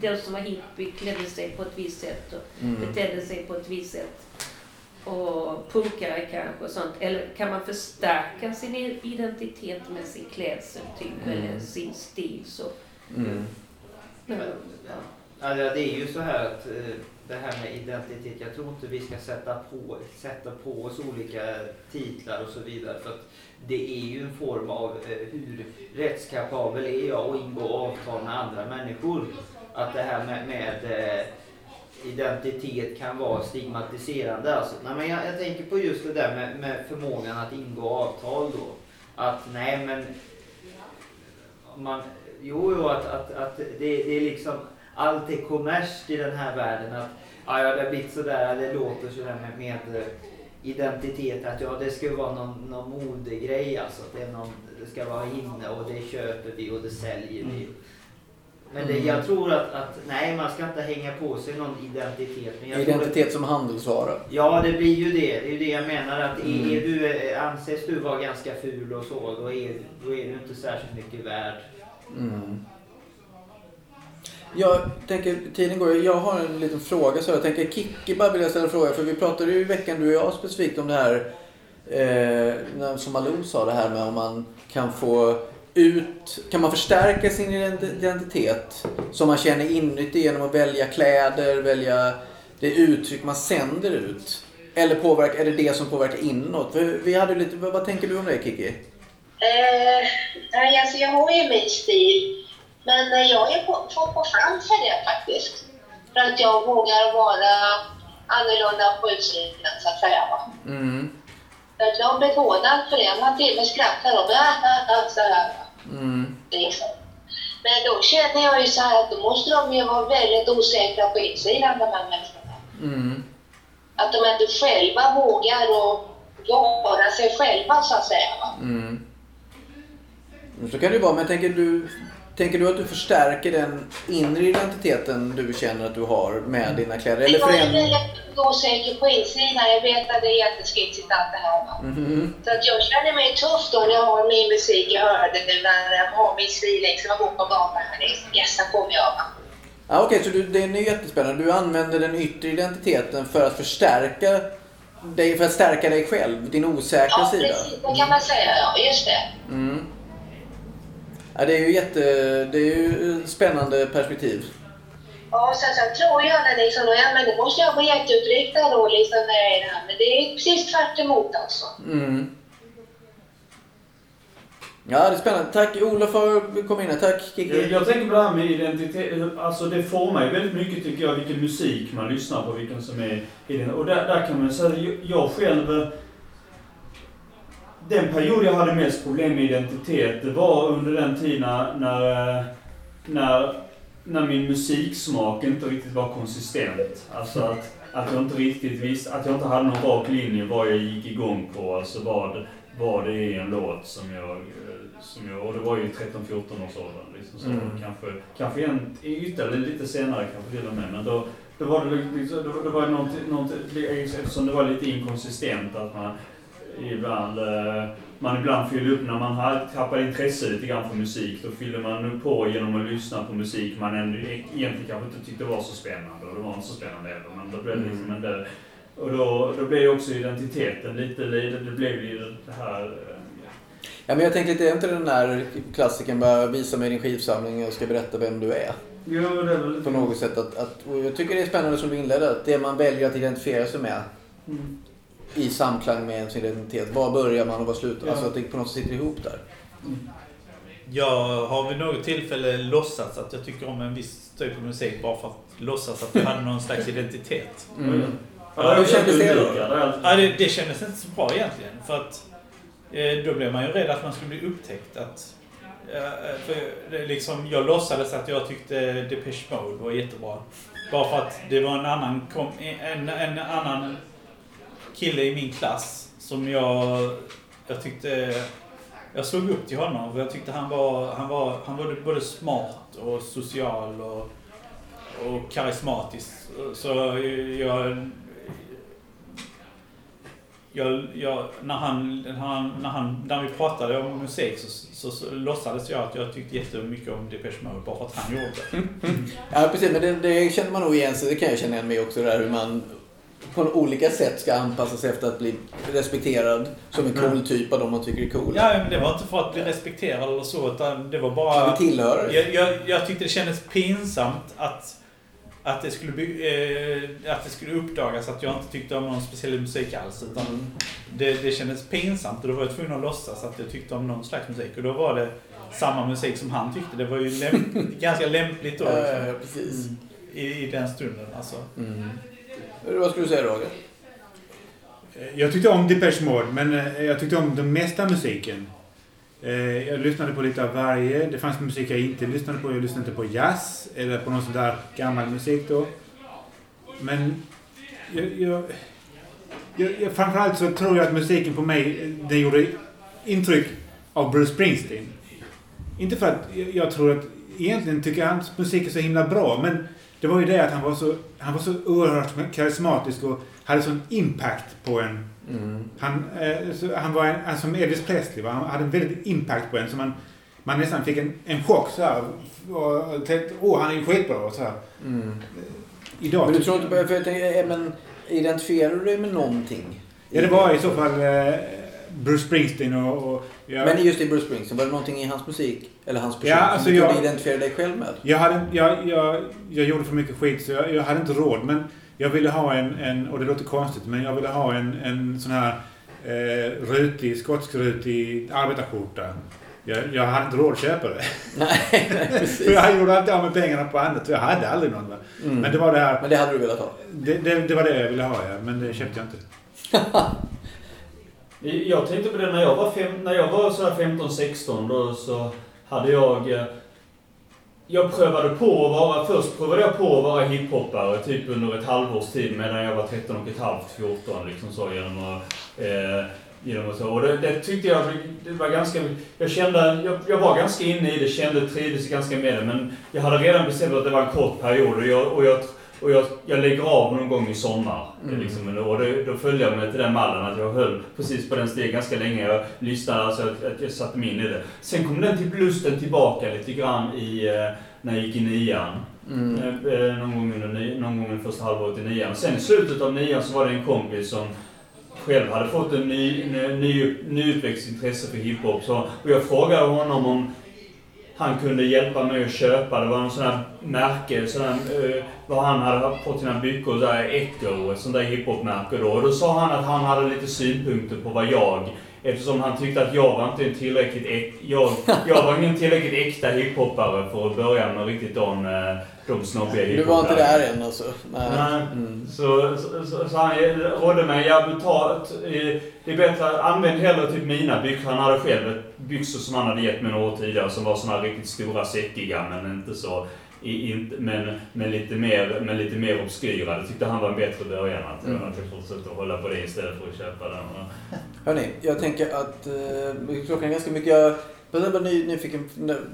den som var hippie klädde sig på ett visst sätt och Mm. betedde sig på ett visst sätt. Och punkare kanske och sånt. Eller kan man förstärka sin identitet med sin klädsel typ, Mm. eller sin stil så. Mm. Ja. Det är ju så här att eh, det här med identitet, jag tror inte vi ska sätta på, sätta på oss olika titlar och så vidare. För att det är ju en form av eh, hur rättskapabel är jag att ingå avtal med andra människor. Att det här med, med eh, identitet kan vara stigmatiserande. Alltså, nej, men jag, jag tänker på just det där med, med förmågan att ingå avtal då. Att nej men man, jo, jo att, att, att det, det är liksom allt är kommers i den här världen. Att ja, ja, det har blivit sådär, det låter sådär med, med eh, identitet. Att ja, det ska vara någon, någon modegrej alltså. Att det, är någon, det ska vara inne och det köper vi och det säljer vi. Men det, jag tror att, att nej, man ska inte hänga på sig någon identitet. Men tror att- Identitet som handelsvara. Ja, det blir ju det. Det är ju det jag menar. Att Mm. är du, eh, anses du vara ganska ful och så, då är, då är du inte särskilt mycket värd. Mm. Jag tänker, tiden går ju. Jag har en liten fråga så jag tänker Kikki bara vill jag ställa en fråga. För vi pratade ju i veckan du och jag specifikt om det här. Eh, som Malou sa det här med om man kan få ut, kan man förstärka sin identitet som man känner inuti genom att välja kläder, välja det uttryck man sänder ut. Eller påverka, är det det som påverkar inåt? För vi hade lite, vad, tänker du om det Kiki? Eh, nej, alltså jag har ju min stil, men eh, jag är på, får på fram för det faktiskt. För att jag vågar vara annorlunda på utsidan, så att säga. Va? Mm, jag blir hånad för det. Man till och med skrattar och bara så här. Mm, Liksom. Men då känner jag ju så här att då måste de ju vara väldigt osäkra på insidan, de här människorna. mm. Att de inte själva vågar och vara sig själva, så att säga. Va? Mm. Så kan det ju vara, men tänker du, tänker du att du förstärker den inre identiteten du känner att du har med dina kläder? Eller jag är väldigt osäker på insidan. Jag vet att det är jätteskitsigt allt det här. Va? Mhm. Så att jag känner mig tuff då när jag har min musik i hörnet, när jag har min stil liksom. Jag går på gatan liksom. Yes, kommer jag. Va? Ja, Okej, så du, det är jättespännande. Du använder den yttre identiteten för att förstärka dig, för att stärka dig själv, din osäkra Ja, sida. precis. Det kan man säga. Ja, just det. Mm. Ja, det är ju jätte, det är ju spännande perspektiv. Ja, sen, sen tror jag att liksom, ja, men då måste jag vara jätteutriktad då liksom när jag är här. Men det är precis tvärt emot alltså. Mm. Ja, det är spännande. Tack Olof för att komma in här. Tack Kiki. Jag, jag tänker på det här med identitet. Alltså det formar ju väldigt mycket tycker jag vilken musik man lyssnar på, vilken som är i den. Och där, där kan man säga, jag, jag själv... Den period jag hade mest problem med identitet, det var under den tiden när, när, när, min musiksmak inte riktigt var konsistent. Alltså att, att jag inte riktigt visste, att jag inte hade någon rak linje vad jag gick igång på. Alltså vad, vad det är en låt som jag, som jag och det var ju 13-14 års ålder. Liksom, så Mm. kanske, kanske en, ytterligare lite senare kanske till och med. Men då, då var det liksom, då, då var det något, något, eftersom det var lite inkonsistent att man ibland, eh, man ibland fyller upp när man har tappat intresse lite grann för musik. Då fyller man på genom att lyssna på musik man ändå egentligen kanske inte tyckte var så spännande. Och det var inte så spännande heller. Men då blev det liksom en del, och då, då blev ju också identiteten lite, det blev ju det här eh, Ja, men jag tänker lite, är inte den där klassikern bara visa mig din skivsamling och ska berätta vem du är? Jo, det är väl... På något sätt att, att jag tycker det är spännande som du inledde, att det man väljer att identifiera sig med Mm. I samklang med sin identitet. Var börjar man och var slutar Ja. Alltså att det på något sätt sitter ihop där. Jag har vid något tillfälle låtsats att jag tycker om en viss typ av musik bara för att låtsas att jag hade någon slags identitet. Mm. Ja, Hur kändes det då? Ja, det, det kändes inte så bra egentligen. För att eh, då blev man ju rädd att man skulle bli upptäckt. Att, eh, för det, liksom, jag låtsades att jag tyckte Depeche Mode var jättebra. Bara för att det var en annan, kom, en, en annan kille i min klass som jag, jag tyckte... Jag slog upp till honom för jag tyckte han var, han var, han var både smart och social och, och karismatisk. Så jag, jag, jag, när, han, när, han, när, han, när vi pratade om musik så, så, så låtsades jag att jag tyckte jättemycket om Depeche Mode bara för att han gjorde det. Ja precis, men det, det känner man nog igen sig. Det kan jag känna igen mig också där hur man på olika sätt ska anpassa sig efter att bli respekterad som en cool typ av de man tycker är cool. Ja, men det var inte för att bli respekterad eller så utan det var Ja, bara... vi tillhör. Jag, jag, jag tyckte det kändes pinsamt att, att, det skulle bli, eh, att det skulle uppdagas att jag inte tyckte om någon speciell musik alls. Utan Mm. det, det kändes pinsamt och då var jag tvungen att låtsas att jag tyckte om någon slags musik. Och då var det samma musik som han tyckte. Det var ju läm ganska lämpligt då. Ja, liksom, ja, precis. i, I den stunden alltså. Mm. Eh, vad skulle du säga Roger? Eh, jag tyckte om Depeche Mode, men eh, jag tyckte om den mesta musiken. Jag lyssnade på lite av varje. Det fanns musik jag inte lyssnade på. Jag lyssnade inte på jazz eller på någon sån där gammal musik då. Men jag, jag, jag, framförallt så tror jag att musiken på mig, den gjorde intryck av Bruce Springsteen. Inte för att jag, jag tror att egentligen tycker jag hans musik är så himla bra, men det var ju det att han var så, han var så oerhört karismatisk och hade sån impact på en. Mm. Han, eh, så han var en, alltså, som Elvis Presley, va? han hade en väldig impact på en. Så man, man nästan fick en, en chock så här. Och tänkte, åh han är ju skitbra och så här. Mm. Idag Men du tror inte på, för jag tänker, eh, men identifierar du dig med någonting? Ja, det var i så fall eh, Bruce Springsteen och... och jag, Men just i Bruce Springsteen, var det någonting i hans musik eller hans person Ja, alltså som du kunde identifiera dig själv med? jag, hade, jag, jag, jag gjorde för mycket skit så jag, jag hade inte råd. Men jag ville ha en, en, och det låter konstigt, men jag ville ha en, en sån här eh, rutig, skotskrutig arbetarskjorta. Jag, jag hade inte råd att köpa det. Nej, nej, För precis. jag gjorde alltid av med pengarna på annat. Jag hade aldrig någon. Mm. Men det var det här. Men det hade du velat ha? Det, det, det var det jag ville ha, ja. Men det köpte jag inte. Jag tänkte på det när jag var, fem, när jag var sådär 15-16 då så hade jag... Eh, jag prövade på att vara, först prövade jag på att vara hiphoppare typ under ett halvårs tid medan jag var 13 och ett halvt, 14 liksom så genom att... Eh, genom att så. Och det, det tyckte jag det var ganska... Jag kände, jag, jag var ganska inne i det, kände, trivdes ganska med det men jag hade redan bestämt att det var en kort period och jag, och jag, och jag, jag lägger av någon gång i sommar. Mm. Liksom, och det, då följde jag mig till den mallen att jag höll precis på den stegen ganska länge. Jag lyssnade, alltså att, att jag satte mig in i det. Sen kom den till lusten tillbaka lite grann i, eh, när jag gick i nian. Mm. Eh, eh, någon gång under någon gång första halvåret i nian. Sen i slutet av nian så var det en kompis som själv hade fått en ny, ny, ny, nyutväxt intresse för hiphop. Så, och jag frågade honom om han kunde hjälpa mig att köpa. Det var någon sån här märke, sån här, eh, vad han hade fått sina byxor, där Echo, ett sånt där hiphopmärke då. Och då sa han att han hade lite synpunkter på vad jag, eftersom han tyckte att jag var inte en tillräckligt äk, jag, jag var ingen tillräckligt äkta hiphoppare för att börja med riktigt de, eh, de snobbiga Du var inte där än alltså? Nej. Nej. Mm. Så, så, så, så han rådde mig, ja ett, eh, det är bättre, använd hellre typ mina byxor. Han hade själv byxor som han hade gett mig några år tidigare som var såna riktigt stora, säckiga men inte så, i, inte, men, men, lite mer, men lite mer obskyra. Det tyckte han var en bättre början. Att, Mm. att jag att hålla på det istället för att köpa den. Hörni, jag tänker att eh, klockan är ganska mycket... Jag var ny, nyfiken,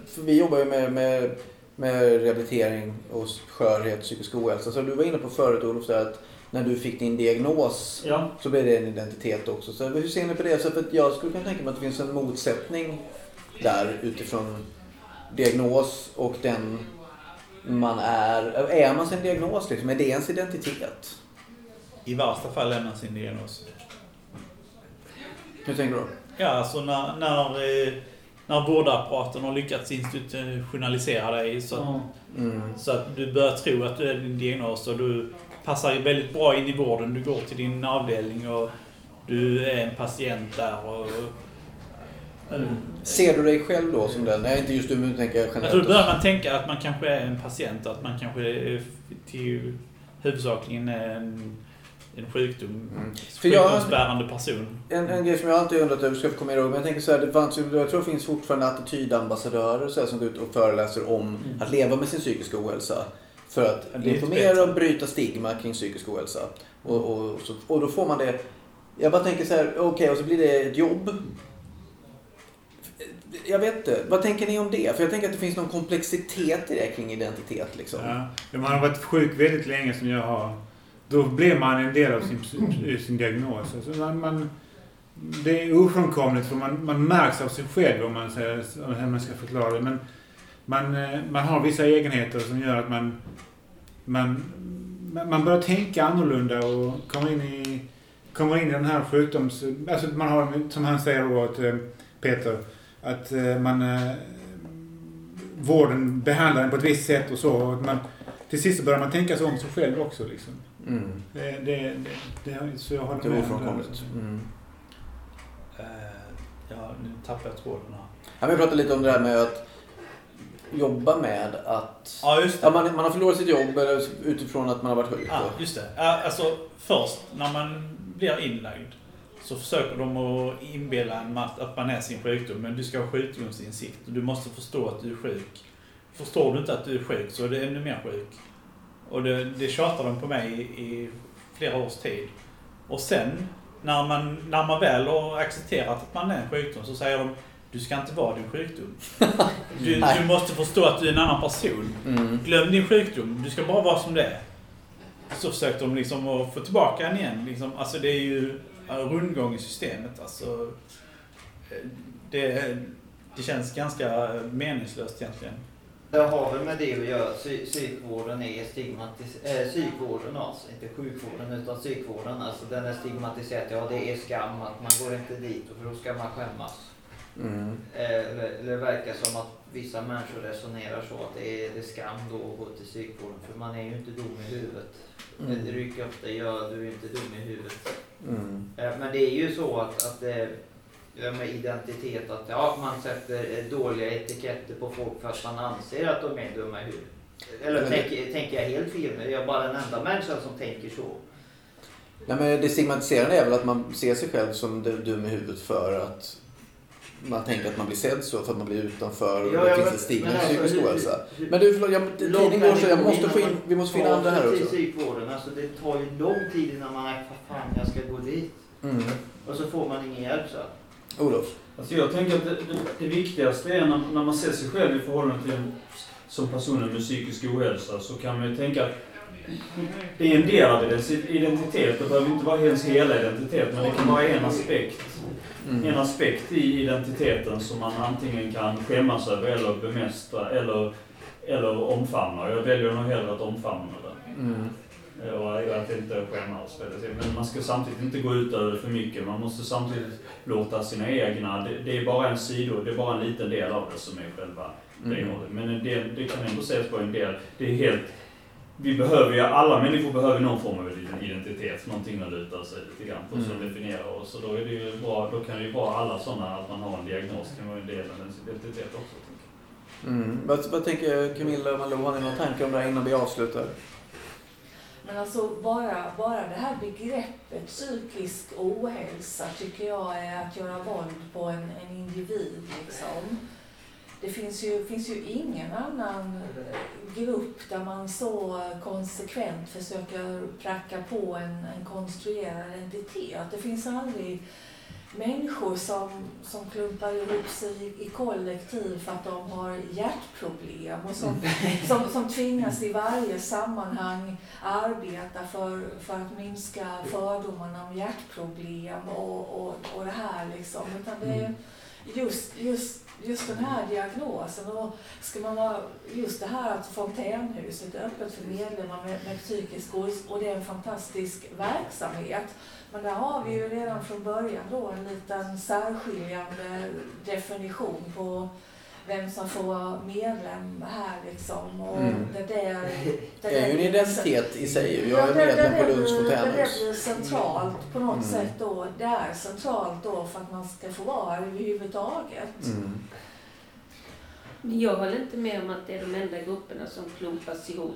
för vi jobbar ju med, med, med rehabilitering och skörhet, psykisk ohälsa. Så du var inne på förut Olof, att när du fick din diagnos Ja. så blev det en identitet också. Så hur ser ni på det? Så för att jag skulle kunna tänka mig att det finns en motsättning där utifrån diagnos och den man är. Är man sin diagnos liksom? Är det ens identitet? I värsta fall är man sin diagnos. Hur tänker du? Ja, alltså när, när, eh, när vårdapparaten har lyckats institutionalisera dig så, Ja. Mm. så att du börjar tro att du är din diagnos och du passar väldigt bra in i vården. Du går till din avdelning och du är en patient där. Och, Ser du dig själv då som den? Nej, inte just du, men du tänker jag tror då generellt. börjar man tänka att man kanske är en patient, att man kanske är till huvudsakligen är en, en sjukdom. Mm. För jag- Sjukdomsbärande person. En, en grej som jag alltid undrat över, ska jag komma ihåg, men jag tänker så här, det fanns jag tror det finns fortfarande attitydambassadörer så här, som går ut och föreläser om Mm. att leva med sin psykiska ohälsa. För att informera och bryta stigma kring psykisk ohälsa. Och, och, så, och då får man det, jag bara tänker så här, okej, och så blir det ett jobb. Jag vet inte, vad tänker ni om det? För jag tänker att det finns någon komplexitet i det kring identitet liksom. Ja. Man har varit sjuk väldigt länge som jag har. Då blir man en del av sin, sin diagnos. Alltså man, man, det är ofrånkomligt för man, man märks av sig själv om man, säger, hur man ska förklara det. Men man, eh, man har vissa egenheter som gör att man, man, man börjar tänka annorlunda och kommer in i, kommer in i den här sjukdoms... Alltså man har, som han säger då, att, eh, Peter, att eh, man... Vården behandlar en på ett visst sätt och så. Och man, till sist så börjar man tänka så om sig själv också. Liksom. Mm. Det, det, det, det, så jag håller Det är ofrånkomligt. Mm. Eh, Ja, nu tappar jag tråden här. Ja, jag pratade lite om det här med att jobba med att Ja, just det. Ja, man, man har förlorat sitt jobb eller utifrån att man har varit sjuk. Ja, just det. Alltså, först när man blir inlagd så försöker de att inbilla en att att man är sin sjukdom. Men du ska ha sjukdomsinsikt. Du måste förstå att du är sjuk. Förstår du inte att du är sjuk så är du ännu mer sjuk. Och det, det tjatar de på mig i, i flera års tid. Och sen, när man, när man väl har accepterat att man är en sjukdom så säger de du ska inte vara din sjukdom. Du, du måste förstå att du är en annan person. Mm. Glöm din sjukdom, du ska bara vara som det är. Så försökte de liksom att få tillbaka en igen. Liksom, alltså det är ju rundgång i systemet. Alltså, eh, det, det känns ganska meningslöst egentligen. Det har väl med det att göra. Psy- Psykvården är stigmatis- äh, psykvården alltså, inte sjukvården utan psykvården. Alltså den är stigmatiserad. Ja, det är skam att man går inte dit för då ska man skämmas. Mm. Eh, Eller, det verkar som att vissa människor resonerar så att det är, det är skam då att gå till psykvården för man är ju inte dum i huvudet. Mm. Ryck upp dig, ja du är inte dum i huvudet. Mm. Eh, Men det är ju så att, att ja, med identitet, att ja, man sätter eh, dåliga etiketter på folk för att man anser att de är dumma i huvudet. Eller Men- tänker, tänker jag helt fel? Men jag är bara den enda människan som tänker så. Nej, men det stigmatiserande är väl att man ser sig själv som du- dum i huvudet för att man tänker att man blir sedd så, för att man blir utanför och Ja, det finns ett stigma i alltså, psykisk ohälsa. Men du, förlåt, jag, tiden går så jag måste få in, vi måste få in andra här också. psykvården. Alltså det tar ju lång tid innan man är, fan jag ska gå dit. Mm. Och så får man ingen hjälp så. Olof? Alltså jag tänker att det, det, det viktigaste är när, när man ser sig själv i förhållande till en, som personen med psykisk ohälsa så kan man ju tänka att det är en del av ens identitet. Det behöver inte vara ens hela identitet men det kan vara en aspekt. En Mm. aspekt i identiteten som man antingen kan skämmas över eller bemästra eller, eller omfamna. Jag väljer nog hellre att omfamna det. Mm. Och att inte skämmas. för det. Men man ska samtidigt inte gå ut över det för mycket. Man måste samtidigt låta sina egna, det, det är bara en sido, det är bara en liten del av det som är själva Mm. renhållet. Men en del, det kan ändå ses på en del. Det är helt, vi behöver ju, alla människor behöver någon form av identitet, någonting att luta sig lite grann på som Mm. definierar oss. Så då är det ju bra, då kan det ju vara alla sådana, att man har en diagnos kan vara en del av ens identitet också. Mm. Vad, vad tänker Camilla och Malou? Har ni några tankar om det här innan vi avslutar? Men alltså bara, bara det här begreppet psykisk ohälsa tycker jag är att göra våld på en, en individ. Liksom. Det finns ju, finns ju ingen annan grupp där man så konsekvent försöker pracka på en, en konstruerad identitet. Det finns aldrig människor som, som klumpar ihop sig i kollektiv för att de har hjärtproblem och som, som, som tvingas i varje sammanhang arbeta för, för att minska fördomarna om hjärtproblem och, och, och det här liksom. Utan det är just, just, just den här diagnosen och ska man vara, just det här att Fontänhuset är öppet för medlemmar med, med psykisk ohälsa och det är en fantastisk verksamhet. Men där har vi ju redan från början då en liten särskiljande definition på vem som får vara medlem här liksom. Och Mm. det där, Det är ju en identitet i sig. Jag Ja, är det- medlem det på Lunds Det där fontänhus. blir centralt på något Mm. sätt då. Det är centralt då för att man ska få vara här överhuvudtaget. Mm. Men jag håller inte med om att det är de enda grupperna som klumpas ihop.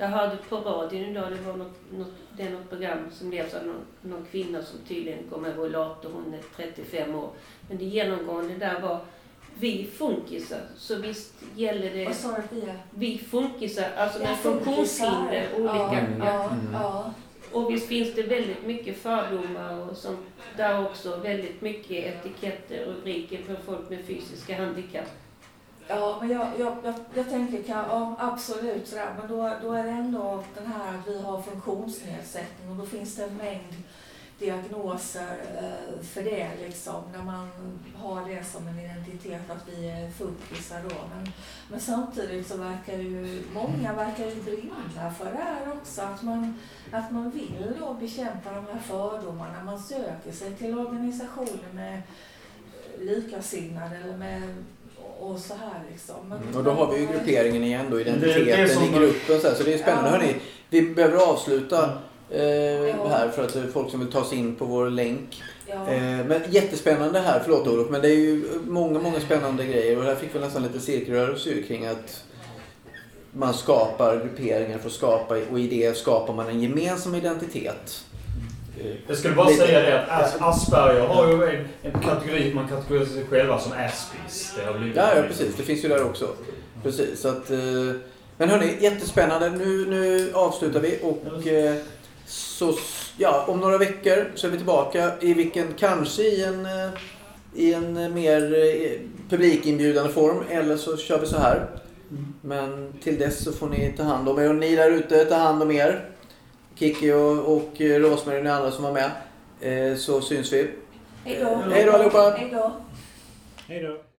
Jag hörde på radion idag, det var något, något, det är något program som leds av någon, någon kvinna som tydligen kommer med rollator, hon är 35 år. Men det genomgående där var vi funkisar, så visst gäller det Vad sa du att vi funkisar, alltså med Ja, funktionshinder, olika. Mm. Ja, Mm. ja. Och visst finns det väldigt mycket fördomar och sånt där också. Väldigt mycket etiketter och rubriker på folk med fysiska handikapp. Ja, men jag, jag, jag, jag tänker kan, ja, absolut sådär, men då, då är det ändå den här att vi har funktionsnedsättning och då finns det en mängd diagnoser eh, för det liksom, när man har det som en identitet att vi är funkisar då. Men, men samtidigt så verkar ju många verkar ju brinna för det här också, att man, att man vill då bekämpa de här fördomarna. Man söker sig till organisationer med likasinnade eller med och så här liksom. Men, Mm, Och då har vi ju grupperingen igen då, det- det är identiteten som- i gruppen. Så, här, så det är spännande. Ja. Hörni, vi behöver avsluta eh, Ja. här för att det är folk som vill ta sig in på vår länk. Ja. Eh, men jättespännande här, förlåt Olof, men det är ju många, många spännande grejer och här fick vi nästan lite cirkelrörelse kring att man skapar grupperingar för att skapa och i det skapar man en gemensam identitet. Jag skulle bara lite- säga det att As- Asperger har ju en, en kategori, man kategoriserar sig själva som Aspies. Det har blivit Ja, ja, precis. Det finns ju där också. Precis, så att, eh, men hörni, jättespännande. Nu, nu avslutar vi och eh, så, ja, om några veckor så är vi tillbaka i vilken, kanske i en, eh, i en mer publikinbjudande form eller så kör vi så här. Men till dess så får ni ta hand om er och ni där ute, ta hand om er. Kiki och, och Rosmarie och ni andra som var med. Eh, så syns vi. Hej då. Hej då allihopa! Hej då. Hej då.